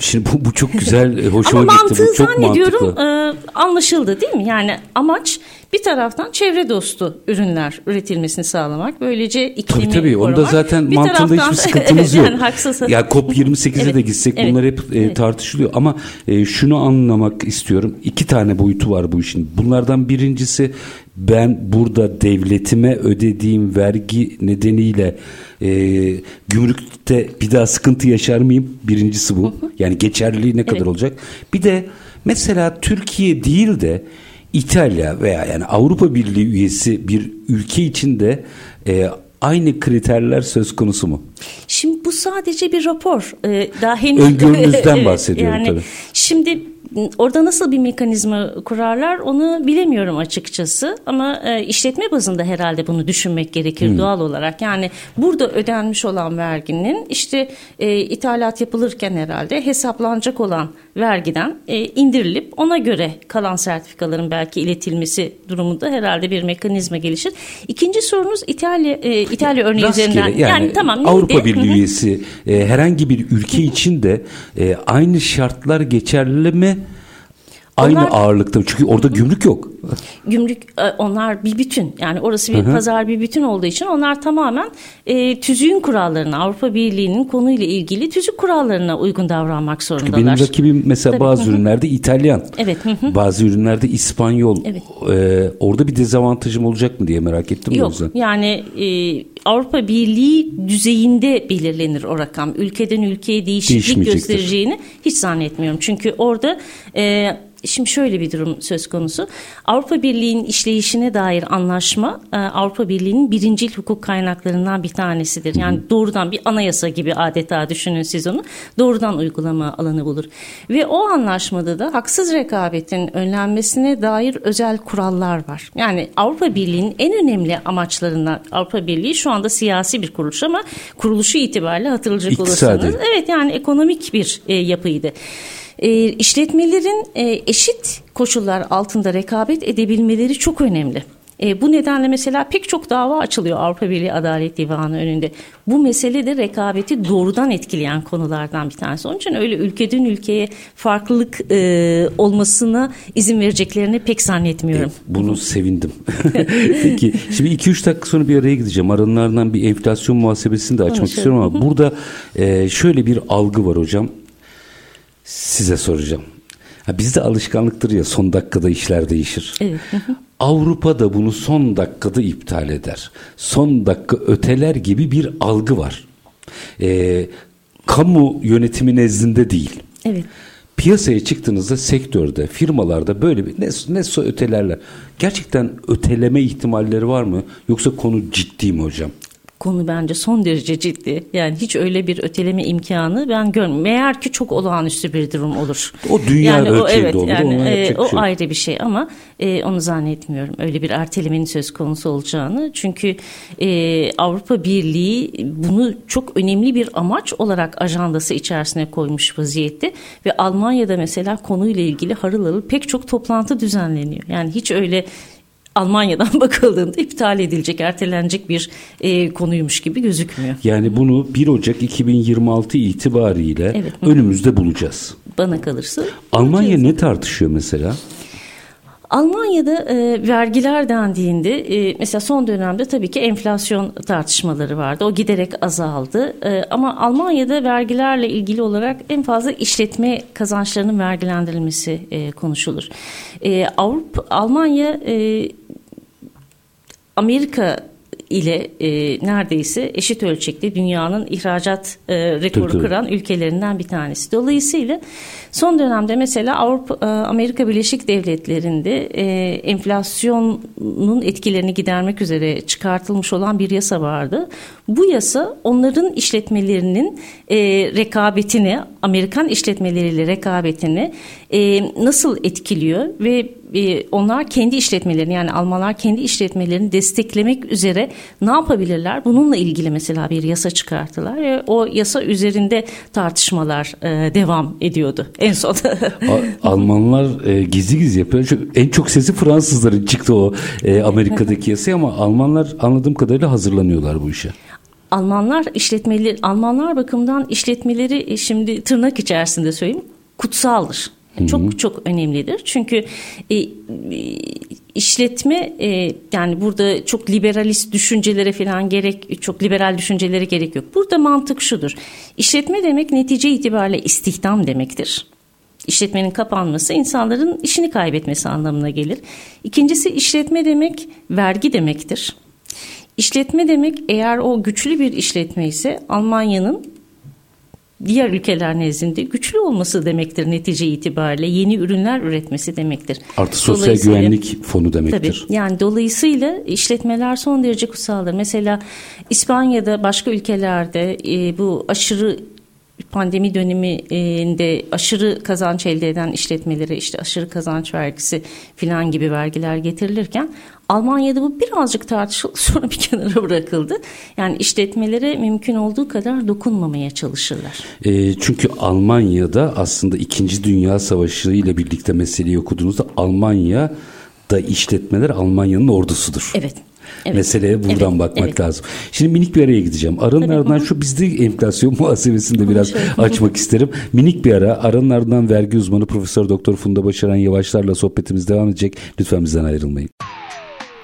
şimdi bu, bu çok güzel, e, hoşuma
Ama
gitti.
mantığı
Bu çok
zannediyorum
mantıklı.
e, anlaşıldı değil mi? Yani amaç bir taraftan çevre dostu ürünler üretilmesini sağlamak. Böylece iklimi
Tabii tabii onda
korumak.
zaten
Bir
mantığında
taraftan-
hiçbir sıkıntımız yok.
Yani haksız.
Ya COP28'e
Evet,
de gitsek
evet,
bunlar hep e, tartışılıyor ama e, şunu anlamak istiyorum. İki tane boyutu var bu işin. Bunlardan birincisi ben burada devletime ödediğim vergi nedeniyle e, gümrükte bir daha sıkıntı yaşar mıyım? Birincisi bu. Yani geçerliliği ne kadar
Evet.
olacak? Bir de mesela Türkiye değil de İtalya veya yani Avrupa Birliği üyesi bir ülke içinde e, aynı kriterler söz konusu mu?
Şimdi bu sadece bir rapor. Ee, daha henüz
Öngörünüzden bahsediyorum
yani,
tabii.
Şimdi orada nasıl bir mekanizma kurarlar onu bilemiyorum açıkçası ama e, işletme bazında herhalde bunu düşünmek gerekir hmm. doğal olarak. Yani burada ödenmiş olan verginin işte e, ithalat yapılırken herhalde hesaplanacak olan vergiden e, indirilip ona göre kalan sertifikaların belki iletilmesi durumunda herhalde bir mekanizma gelişir. İkinci sorunuz İtalya e, İtalya örneği
Rastgele,
üzerinden.
Yani,
yani tamam
Avrupa
neydi?
Birliği üyesi e, herhangi bir ülke için de e, aynı şartlar geçerli mi? Aynı
Onlar-
ağırlıkta çünkü orada gümrük yok.
gümrük e, onlar bir bütün yani orası bir pazar bir bütün olduğu için onlar tamamen e, tüzüğün kurallarına Avrupa Birliği'nin konuyla ilgili tüzük kurallarına uygun davranmak zorundalar.
Benim rakibim mesela
Tabii,
bazı
hı hı.
ürünlerde İtalyan,
Evet,
bazı ürünlerde İspanyol.
Evet.
E, orada bir dezavantajım olacak mı diye merak ettim.
Yok
yüzden.
yani e, Avrupa Birliği düzeyinde belirlenir o rakam. Ülkeden ülkeye değişiklik göstereceğini hiç zannetmiyorum. Çünkü orada e, şimdi şöyle bir durum söz konusu. Avrupa Birliği'nin işleyişine dair anlaşma e, Avrupa Birliği'nin birincil hukuk kaynaklarından bir tanesidir. Yani doğrudan bir anayasa gibi adeta düşünün siz onu. Doğrudan uygulama alanı bulur. Ve o anlaşmada da haksız rekabetin önlenmesine dair özel kurallar var. Yani Avrupa Birliği'nin en önemli amaçlarından Avrupa Birliği şu anda siyasi bir kuruluş ama kuruluşu itibariyle hatırlayacak
İktisadi.
olursanız evet yani ekonomik bir e, yapıydı. E, işletmelerin e, eşit koşullar altında rekabet edebilmeleri çok önemli. E, bu nedenle mesela pek çok dava açılıyor Avrupa Birliği Adalet Divanı önünde. Bu mesele de rekabeti doğrudan etkileyen konulardan bir tanesi. Onun için öyle ülkeden ülkeye farklılık e, olmasına izin vereceklerini pek zannetmiyorum.
Bunu sevindim. Peki şimdi 2-3 dakika sonra bir araya gideceğim. Aranlarından bir enflasyon muhasebesini de açmak
Konuşalım.
istiyorum ama burada e, şöyle bir algı var hocam. Size soracağım. Ha, bizde alışkanlıktır ya son dakikada işler değişir.
Evet.
Avrupa da bunu son dakikada iptal eder. Son dakika öteler gibi bir algı var. E, kamu yönetimi nezdinde değil.
Evet.
Piyasaya çıktığınızda sektörde, firmalarda böyle bir ne, ne ötelerler. Gerçekten öteleme ihtimalleri var mı? Yoksa konu ciddi mi hocam?
Konu bence son derece ciddi. Yani hiç öyle bir öteleme imkanı ben görmüyorum. Meğer ki çok olağanüstü bir durum olur.
O dünya
yani
ölçeğinde olur,
Yani, e, o
şey
ayrı bir şey ama e, onu zannetmiyorum. Öyle bir ertelemenin söz konusu olacağını. Çünkü e, Avrupa Birliği bunu çok önemli bir amaç olarak ajandası içerisine koymuş vaziyette ve Almanya'da mesela konuyla ilgili harıl harıl pek çok toplantı düzenleniyor. Yani hiç öyle Almanya'dan bakıldığında iptal edilecek, ertelenecek bir e, konuymuş gibi gözükmüyor.
Yani bunu 1 Ocak 2026 itibariyle
Evet.
önümüzde bulacağız.
Bana kalırsa.
Almanya ne tartışıyor mesela?
Almanya'da e, vergiler dendiğinde e, mesela son dönemde tabii ki enflasyon tartışmaları vardı. O giderek azaldı. E, ama Almanya'da vergilerle ilgili olarak en fazla işletme kazançlarının vergilendirilmesi e, konuşulur. E, Avrupa Almanya e, Amerika ile e, neredeyse eşit ölçekte dünyanın ihracat e, rekoru
Tabii,
kıran ülkelerinden bir tanesi. Dolayısıyla son dönemde mesela Avrupa e, Amerika Birleşik Devletleri'nde e, enflasyonun etkilerini gidermek üzere çıkartılmış olan bir yasa vardı. Bu yasa onların işletmelerinin e, rekabetini, Amerikan işletmeleriyle rekabetini e, nasıl etkiliyor ve e, onlar kendi işletmelerini yani Almanlar kendi işletmelerini desteklemek üzere ne yapabilirler? Bununla ilgili mesela bir yasa çıkarttılar ve o yasa üzerinde tartışmalar e, devam ediyordu en son.
Almanlar e, gizli gizli yapıyor. Çünkü en çok sesi Fransızların çıktı o e, Amerika'daki yasaya ama Almanlar anladığım kadarıyla hazırlanıyorlar bu işe.
Almanlar işletmeleri Almanlar bakımından işletmeleri e, şimdi tırnak içerisinde söyleyeyim kutsaldır. Çok çok önemlidir. Çünkü e, e, işletme e, yani burada çok liberalist düşüncelere falan gerek çok liberal düşüncelere gerek yok. Burada mantık şudur. İşletme demek netice itibariyle istihdam demektir. İşletmenin kapanması insanların işini kaybetmesi anlamına gelir. İkincisi işletme demek vergi demektir. İşletme demek eğer o güçlü bir işletme ise Almanya'nın diğer ülkeler nezdinde güçlü olması demektir netice itibariyle. Yeni ürünler üretmesi demektir.
Artı sosyal güvenlik fonu demektir.
Tabii yani dolayısıyla işletmeler son derece kutsaldır. Mesela İspanya'da başka ülkelerde e, bu aşırı pandemi döneminde aşırı kazanç elde eden işletmelere işte aşırı kazanç vergisi filan gibi vergiler getirilirken Almanya'da bu birazcık tartışıldı sonra bir kenara bırakıldı. Yani işletmelere mümkün olduğu kadar dokunmamaya çalışırlar.
E, çünkü Almanya'da aslında 2. Dünya Savaşı ile birlikte meseleyi okuduğunuzda Almanya da işletmeler Almanya'nın ordusudur.
Evet. Evet.
Meseleye buradan evet. bakmak evet. lazım. Şimdi minik bir araya gideceğim. Aranın ardından şu bizde enflasyon muhasebesini de biraz açmak isterim. Minik bir ara. Aranın ardından vergi uzmanı Profesör Doktor Funda Başaran Yavaşlar'la sohbetimiz devam edecek. Lütfen bizden ayrılmayın.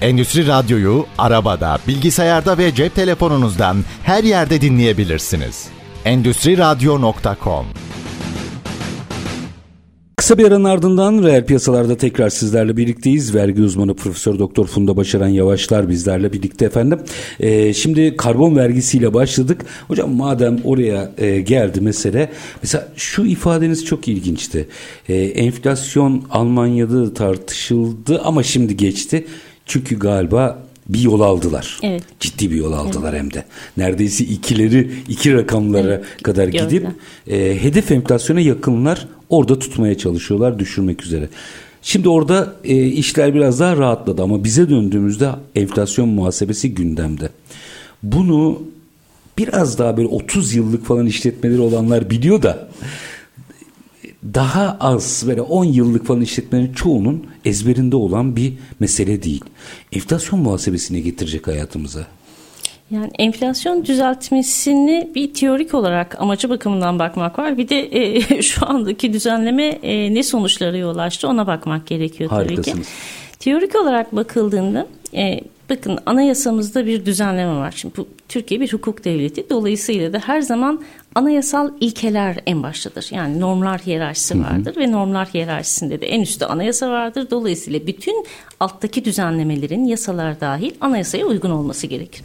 Endüstri Radyo'yu arabada, bilgisayarda ve cep telefonunuzdan her yerde dinleyebilirsiniz. endüstriradyo.com
Kısa bir aranın ardından reel piyasalarda tekrar sizlerle birlikteyiz. Vergi uzmanı Profesör Doktor Funda Başaran Yavaşlar bizlerle birlikte efendim. Ee, şimdi karbon vergisiyle başladık. Hocam madem oraya e, geldi mesele. Mesela şu ifadeniz çok ilginçti. Ee, enflasyon Almanya'da tartışıldı ama şimdi geçti. Çünkü galiba bir yol aldılar.
Evet.
Ciddi bir yol aldılar evet. hem de. Neredeyse ikileri iki rakamlara evet. kadar gidip e, hedef enflasyona yakınlar orada tutmaya çalışıyorlar düşürmek üzere. Şimdi orada e, işler biraz daha rahatladı ama bize döndüğümüzde enflasyon muhasebesi gündemde. Bunu biraz daha böyle 30 yıllık falan işletmeleri olanlar biliyor da daha az böyle 10 yıllık falan işletmelerin çoğunun ezberinde olan bir mesele değil. Enflasyon muhasebesine getirecek hayatımıza.
Yani enflasyon düzeltmesini bir teorik olarak amacı bakımından bakmak var. Bir de e, şu andaki düzenleme e, ne sonuçlara yol açtı ona bakmak gerekiyor tabii ki. Teorik olarak bakıldığında e, bakın anayasamızda bir düzenleme var. Şimdi bu Türkiye bir hukuk devleti. Dolayısıyla da her zaman anayasal ilkeler en baştadır. Yani normlar hiyerarşisi vardır hı hı. ve normlar hiyerarşisinde de en üstte anayasa vardır. Dolayısıyla bütün alttaki düzenlemelerin yasalar dahil anayasaya uygun olması gerekir.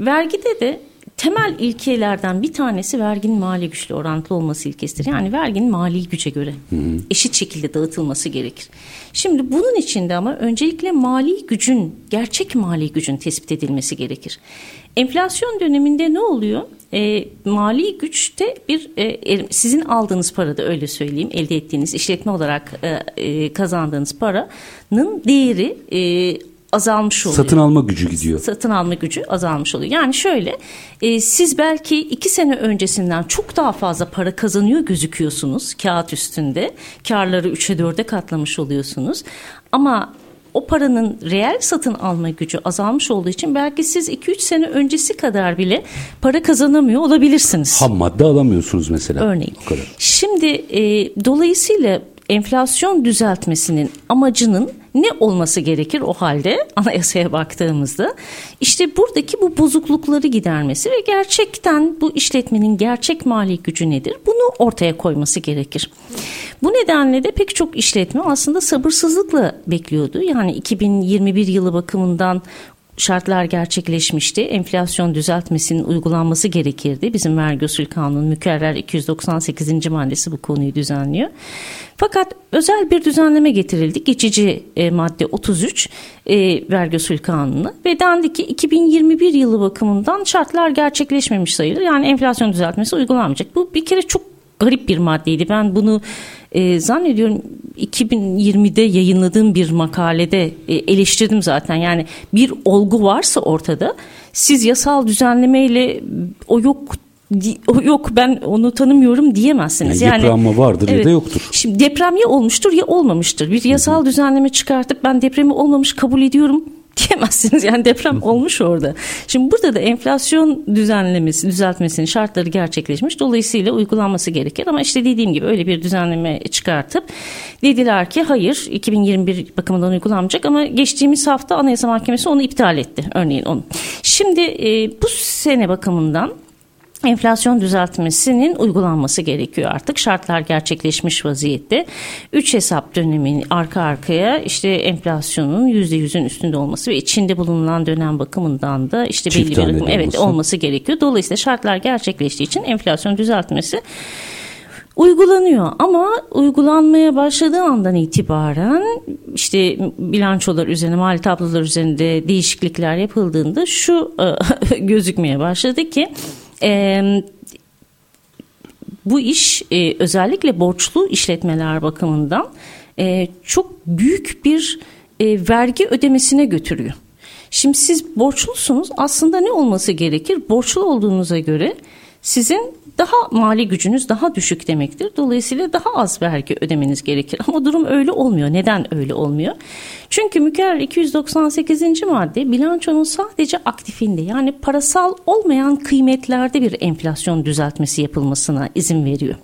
Vergide de temel ilkelerden bir tanesi verginin mali güçle orantılı olması ilkesidir. Yani verginin mali güce göre hı hı. eşit şekilde dağıtılması gerekir. Şimdi bunun içinde ama öncelikle mali gücün, gerçek mali gücün tespit edilmesi gerekir. Enflasyon döneminde ne oluyor? E, mali güçte bir e, sizin aldığınız parada öyle söyleyeyim elde ettiğiniz işletme olarak e, e, kazandığınız paranın değeri e, azalmış oluyor.
Satın alma gücü gidiyor.
Satın alma gücü azalmış oluyor. Yani şöyle e, siz belki iki sene öncesinden çok daha fazla para kazanıyor gözüküyorsunuz kağıt üstünde. Karları 3'e 4'e katlamış oluyorsunuz. Ama o paranın reel satın alma gücü azalmış olduğu için belki siz 2-3 sene öncesi kadar bile para kazanamıyor olabilirsiniz.
Ham madde alamıyorsunuz mesela.
Örneğin. Şimdi e, dolayısıyla enflasyon düzeltmesinin amacının ne olması gerekir o halde anayasaya baktığımızda? işte buradaki bu bozuklukları gidermesi ve gerçekten bu işletmenin gerçek mali gücü nedir? Bunu ortaya koyması gerekir. Bu nedenle de pek çok işletme aslında sabırsızlıkla bekliyordu. Yani 2021 yılı bakımından şartlar gerçekleşmişti. Enflasyon düzeltmesinin uygulanması gerekirdi. Bizim vergi usul kanunun mükerrer 298. maddesi bu konuyu düzenliyor. Fakat özel bir düzenleme getirildi. Geçici e, madde 33 e, vergi usul kanunu ve dendi ki 2021 yılı bakımından şartlar gerçekleşmemiş sayılır. Yani enflasyon düzeltmesi uygulanmayacak. Bu bir kere çok garip bir maddeydi. Ben bunu e, zannediyorum 2020'de yayınladığım bir makalede e, eleştirdim zaten. Yani bir olgu varsa ortada siz yasal düzenlemeyle o yok yok ben onu tanımıyorum diyemezsiniz.
Yani, yani deprem vardır evet, ya da yoktur.
Şimdi deprem ya olmuştur ya olmamıştır. Bir yasal düzenleme çıkartıp ben depremi olmamış kabul ediyorum diyemezsiniz. Yani deprem olmuş orada. Şimdi burada da enflasyon düzenlemesi, düzeltmesinin şartları gerçekleşmiş. Dolayısıyla uygulanması gerekir. Ama işte dediğim gibi öyle bir düzenleme çıkartıp dediler ki hayır 2021 bakımından uygulanmayacak ama geçtiğimiz hafta Anayasa Mahkemesi onu iptal etti. Örneğin onu. Şimdi e, bu sene bakımından enflasyon düzeltmesinin uygulanması gerekiyor artık. Şartlar gerçekleşmiş vaziyette. Üç hesap dönemin arka arkaya işte enflasyonun yüzde yüzün üstünde olması ve içinde bulunan dönem bakımından da işte
Çift
belli bir rakım evet
olması.
olması gerekiyor. Dolayısıyla şartlar gerçekleştiği için enflasyon düzeltmesi uygulanıyor ama uygulanmaya başladığı andan itibaren işte bilançolar üzerine mali tablolar üzerinde değişiklikler yapıldığında şu e, gözükmeye başladı ki e, bu iş e, özellikle borçlu işletmeler bakımından e, çok büyük bir e, vergi ödemesine götürüyor. Şimdi siz borçlusunuz aslında ne olması gerekir? Borçlu olduğunuza göre sizin daha mali gücünüz daha düşük demektir. Dolayısıyla daha az vergi ödemeniz gerekir. Ama durum öyle olmuyor. Neden öyle olmuyor? Çünkü mükerrer 298. madde bilançonun sadece aktifinde yani parasal olmayan kıymetlerde bir enflasyon düzeltmesi yapılmasına izin veriyor.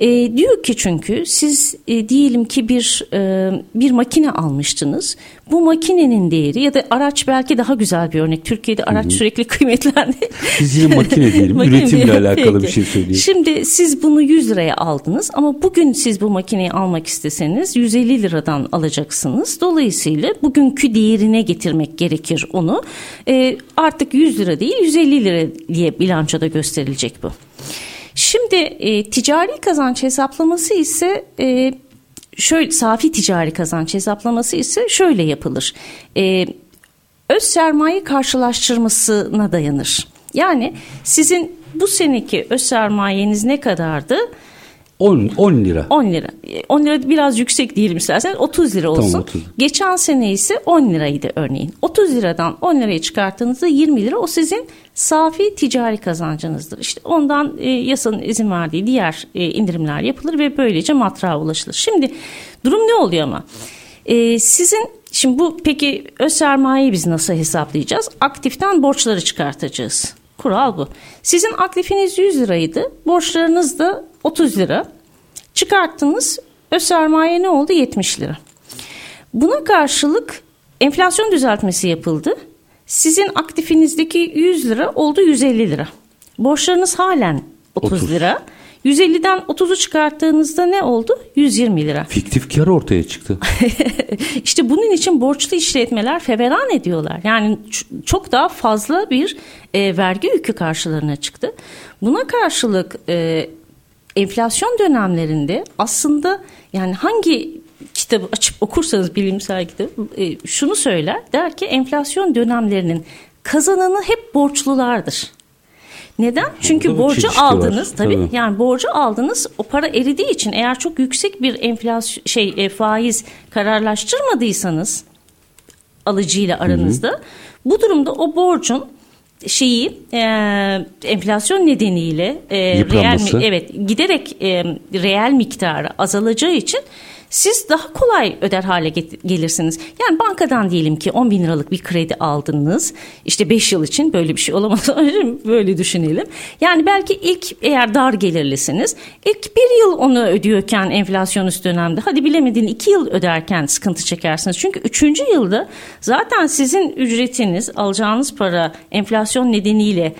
E, diyor ki çünkü siz e, diyelim ki bir e, bir makine almıştınız. Bu makinenin değeri ya da araç belki daha güzel bir örnek. Türkiye'de araç sürekli kıymetlendi.
Biz yine makine diyelim.
Makine
Üretimle
diyelim,
alakalı
peki.
bir şey söyleyeyim.
Şimdi siz bunu 100 liraya aldınız ama bugün siz bu makineyi almak isteseniz 150 liradan alacaksınız. Dolayısıyla bugünkü değerine getirmek gerekir onu. E, artık 100 lira değil 150 lira diye bilançoda gösterilecek bu. Şimdi e, ticari kazanç hesaplaması ise e, şöyle safi ticari kazanç hesaplaması ise şöyle yapılır. E, öz sermaye karşılaştırmasına dayanır. Yani sizin bu seneki öz sermayeniz ne kadardı?
10, 10 lira.
10 lira. E, 10 lira biraz yüksek diyelim isterseniz 30 lira olsun.
Tamam, 30.
Geçen sene ise 10 liraydı örneğin. 30 liradan 10 liraya çıkarttığınızda 20 lira o sizin safi ticari kazancınızdır. İşte ondan e, yasanın izin verdiği diğer e, indirimler yapılır ve böylece matrağa ulaşılır. Şimdi durum ne oluyor ama? E, sizin şimdi bu peki öz sermayeyi biz nasıl hesaplayacağız? Aktiften borçları çıkartacağız. Kural bu. Sizin aktifiniz 100 liraydı. Borçlarınız da 30 lira. Çıkarttınız. Öz sermaye ne oldu? 70 lira. Buna karşılık enflasyon düzeltmesi yapıldı. Sizin aktifinizdeki 100 lira oldu 150 lira. Borçlarınız halen 30,
30.
lira. 150'den 30'u çıkarttığınızda ne oldu? 120 lira.
Fiktif kar ortaya çıktı.
işte bunun için borçlu işletmeler feveran ediyorlar. Yani çok daha fazla bir e, vergi yükü karşılarına çıktı. Buna karşılık e, enflasyon dönemlerinde aslında yani hangi kitabı açıp okursanız bilimsel kitap e, şunu söyler der ki enflasyon dönemlerinin kazananı hep borçlulardır. Neden? Çünkü borcu
çelişki var,
aldınız tabii.
tabii.
Yani borcu aldınız o para eridiği için eğer çok yüksek bir enflasyon şey e, faiz kararlaştırmadıysanız alıcıyla aranızda bu durumda o borcun şeyi e, enflasyon nedeniyle e,
Yıpranması.
evet giderek e, reel miktarı azalacağı için siz daha kolay öder hale gelirsiniz. Yani bankadan diyelim ki 10 bin liralık bir kredi aldınız. İşte 5 yıl için böyle bir şey olamaz. böyle düşünelim. Yani belki ilk eğer dar gelirlisiniz. ilk bir yıl onu ödüyorken enflasyon üst dönemde. Hadi bilemedin 2 yıl öderken sıkıntı çekersiniz. Çünkü 3. yılda zaten sizin ücretiniz alacağınız para enflasyon nedeniyle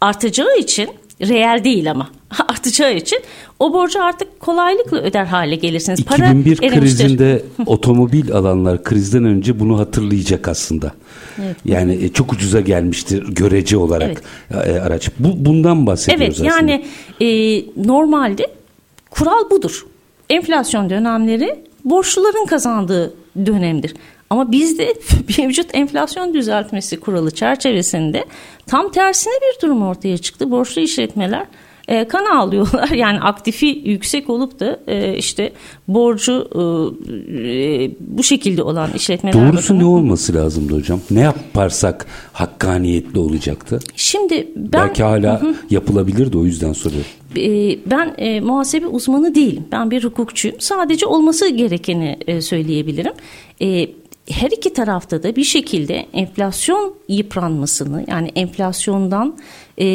artacağı için reel değil ama artacağı için o borcu artık kolaylıkla öder hale gelirsiniz.
2001
erimiştir.
krizinde otomobil alanlar krizden önce bunu hatırlayacak aslında. Yani e, çok ucuza gelmiştir görece olarak e, araç. Bu bundan bahsediyoruz
Evet
aslında.
yani e, normalde kural budur. Enflasyon dönemleri borçluların kazandığı dönemdir. Ama bizde mevcut enflasyon düzeltmesi kuralı çerçevesinde tam tersine bir durum ortaya çıktı. Borçlu işletmeler e, kan ağlıyorlar. Yani aktifi yüksek olup da e, işte borcu e, e, bu şekilde olan işletmeler
Doğrusu
bakımından-
ne olması lazımdı hocam? Ne yaparsak hakkaniyetli olacaktı?
Şimdi ben
Belki hala yapılabilirdi o yüzden soruyorum.
e, ben e, muhasebe uzmanı değilim. Ben bir hukukçuyum. Sadece olması gerekeni e, söyleyebilirim. E, her iki tarafta da bir şekilde enflasyon yıpranmasını yani enflasyondan e,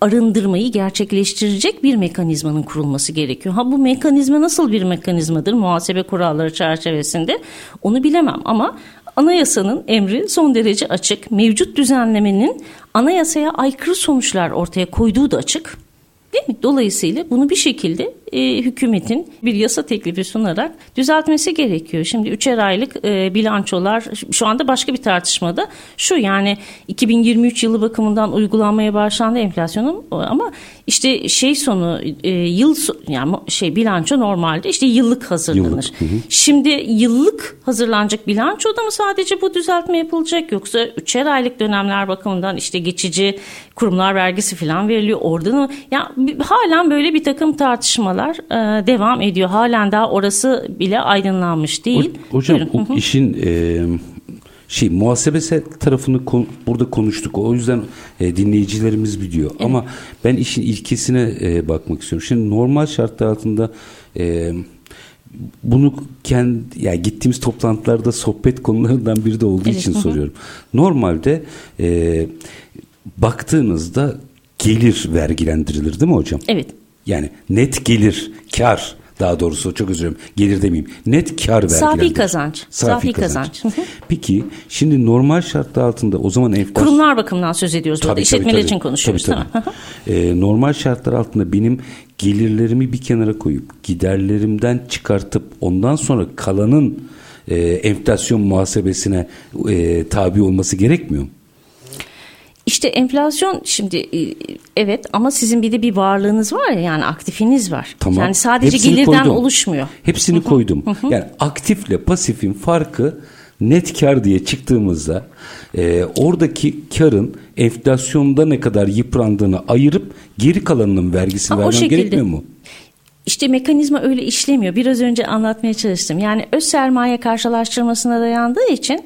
arındırmayı gerçekleştirecek bir mekanizmanın kurulması gerekiyor. Ha bu mekanizma nasıl bir mekanizmadır muhasebe kuralları çerçevesinde onu bilemem ama anayasanın emri son derece açık. Mevcut düzenlemenin anayasaya aykırı sonuçlar ortaya koyduğu da açık. Değil mi? Dolayısıyla bunu bir şekilde e, hükümetin bir yasa teklifi sunarak düzeltmesi gerekiyor. Şimdi üçer aylık e, bilançolar şu anda başka bir tartışmada şu yani 2023 yılı bakımından uygulanmaya başlandı enflasyonun ama işte şey sonu e, yıl yani şey bilanço normalde işte yıllık hazırlanır. Yıllık, hı hı. Şimdi yıllık hazırlanacak bilançoda mı sadece bu düzeltme yapılacak yoksa üçer aylık dönemler bakımından işte geçici kurumlar vergisi falan veriliyor orada mı? Ya yani halen böyle bir takım tartışmalar çalışmalar e, devam ediyor. Halen daha orası bile aydınlanmış değil.
O, hocam Buyurun. o işin e, şey muhasebesi tarafını kon, burada konuştuk. O yüzden e, dinleyicilerimiz biliyor. Evet. Ama ben işin ilkesine e, bakmak istiyorum. Şimdi normal şartlar altında e, bunu kendi yani gittiğimiz toplantılarda sohbet konularından biri de olduğu evet, için hı. soruyorum. Normalde e, baktığınızda gelir vergilendirilir değil mi hocam?
Evet.
Yani net gelir, kar daha doğrusu çok özür dilerim gelir demeyeyim. Net kar vergilendir.
Safi kazanç. Safi, Safi kazanç. kazanç.
Peki şimdi normal şartlar altında o zaman enflasyon...
Kurumlar bakımından söz ediyoruz tabii, burada. İşletmeler tabii, için konuşuyoruz. Tabii, tabii.
ee, normal şartlar altında benim gelirlerimi bir kenara koyup giderlerimden çıkartıp ondan sonra kalanın e, enflasyon muhasebesine e, tabi olması gerekmiyor mu?
İşte enflasyon şimdi e, evet ama sizin bir de bir varlığınız var ya yani aktifiniz var. Tamam. Yani sadece Hepsini gelirden koydum. oluşmuyor.
Hepsini koydum. yani aktifle pasifin farkı net kar diye çıktığımızda e, oradaki karın enflasyonda ne kadar yıprandığını ayırıp geri kalanının vergisini Ama vermem gerekmiyor mu?
İşte mekanizma öyle işlemiyor. Biraz önce anlatmaya çalıştım. Yani öz sermaye karşılaştırmasına dayandığı için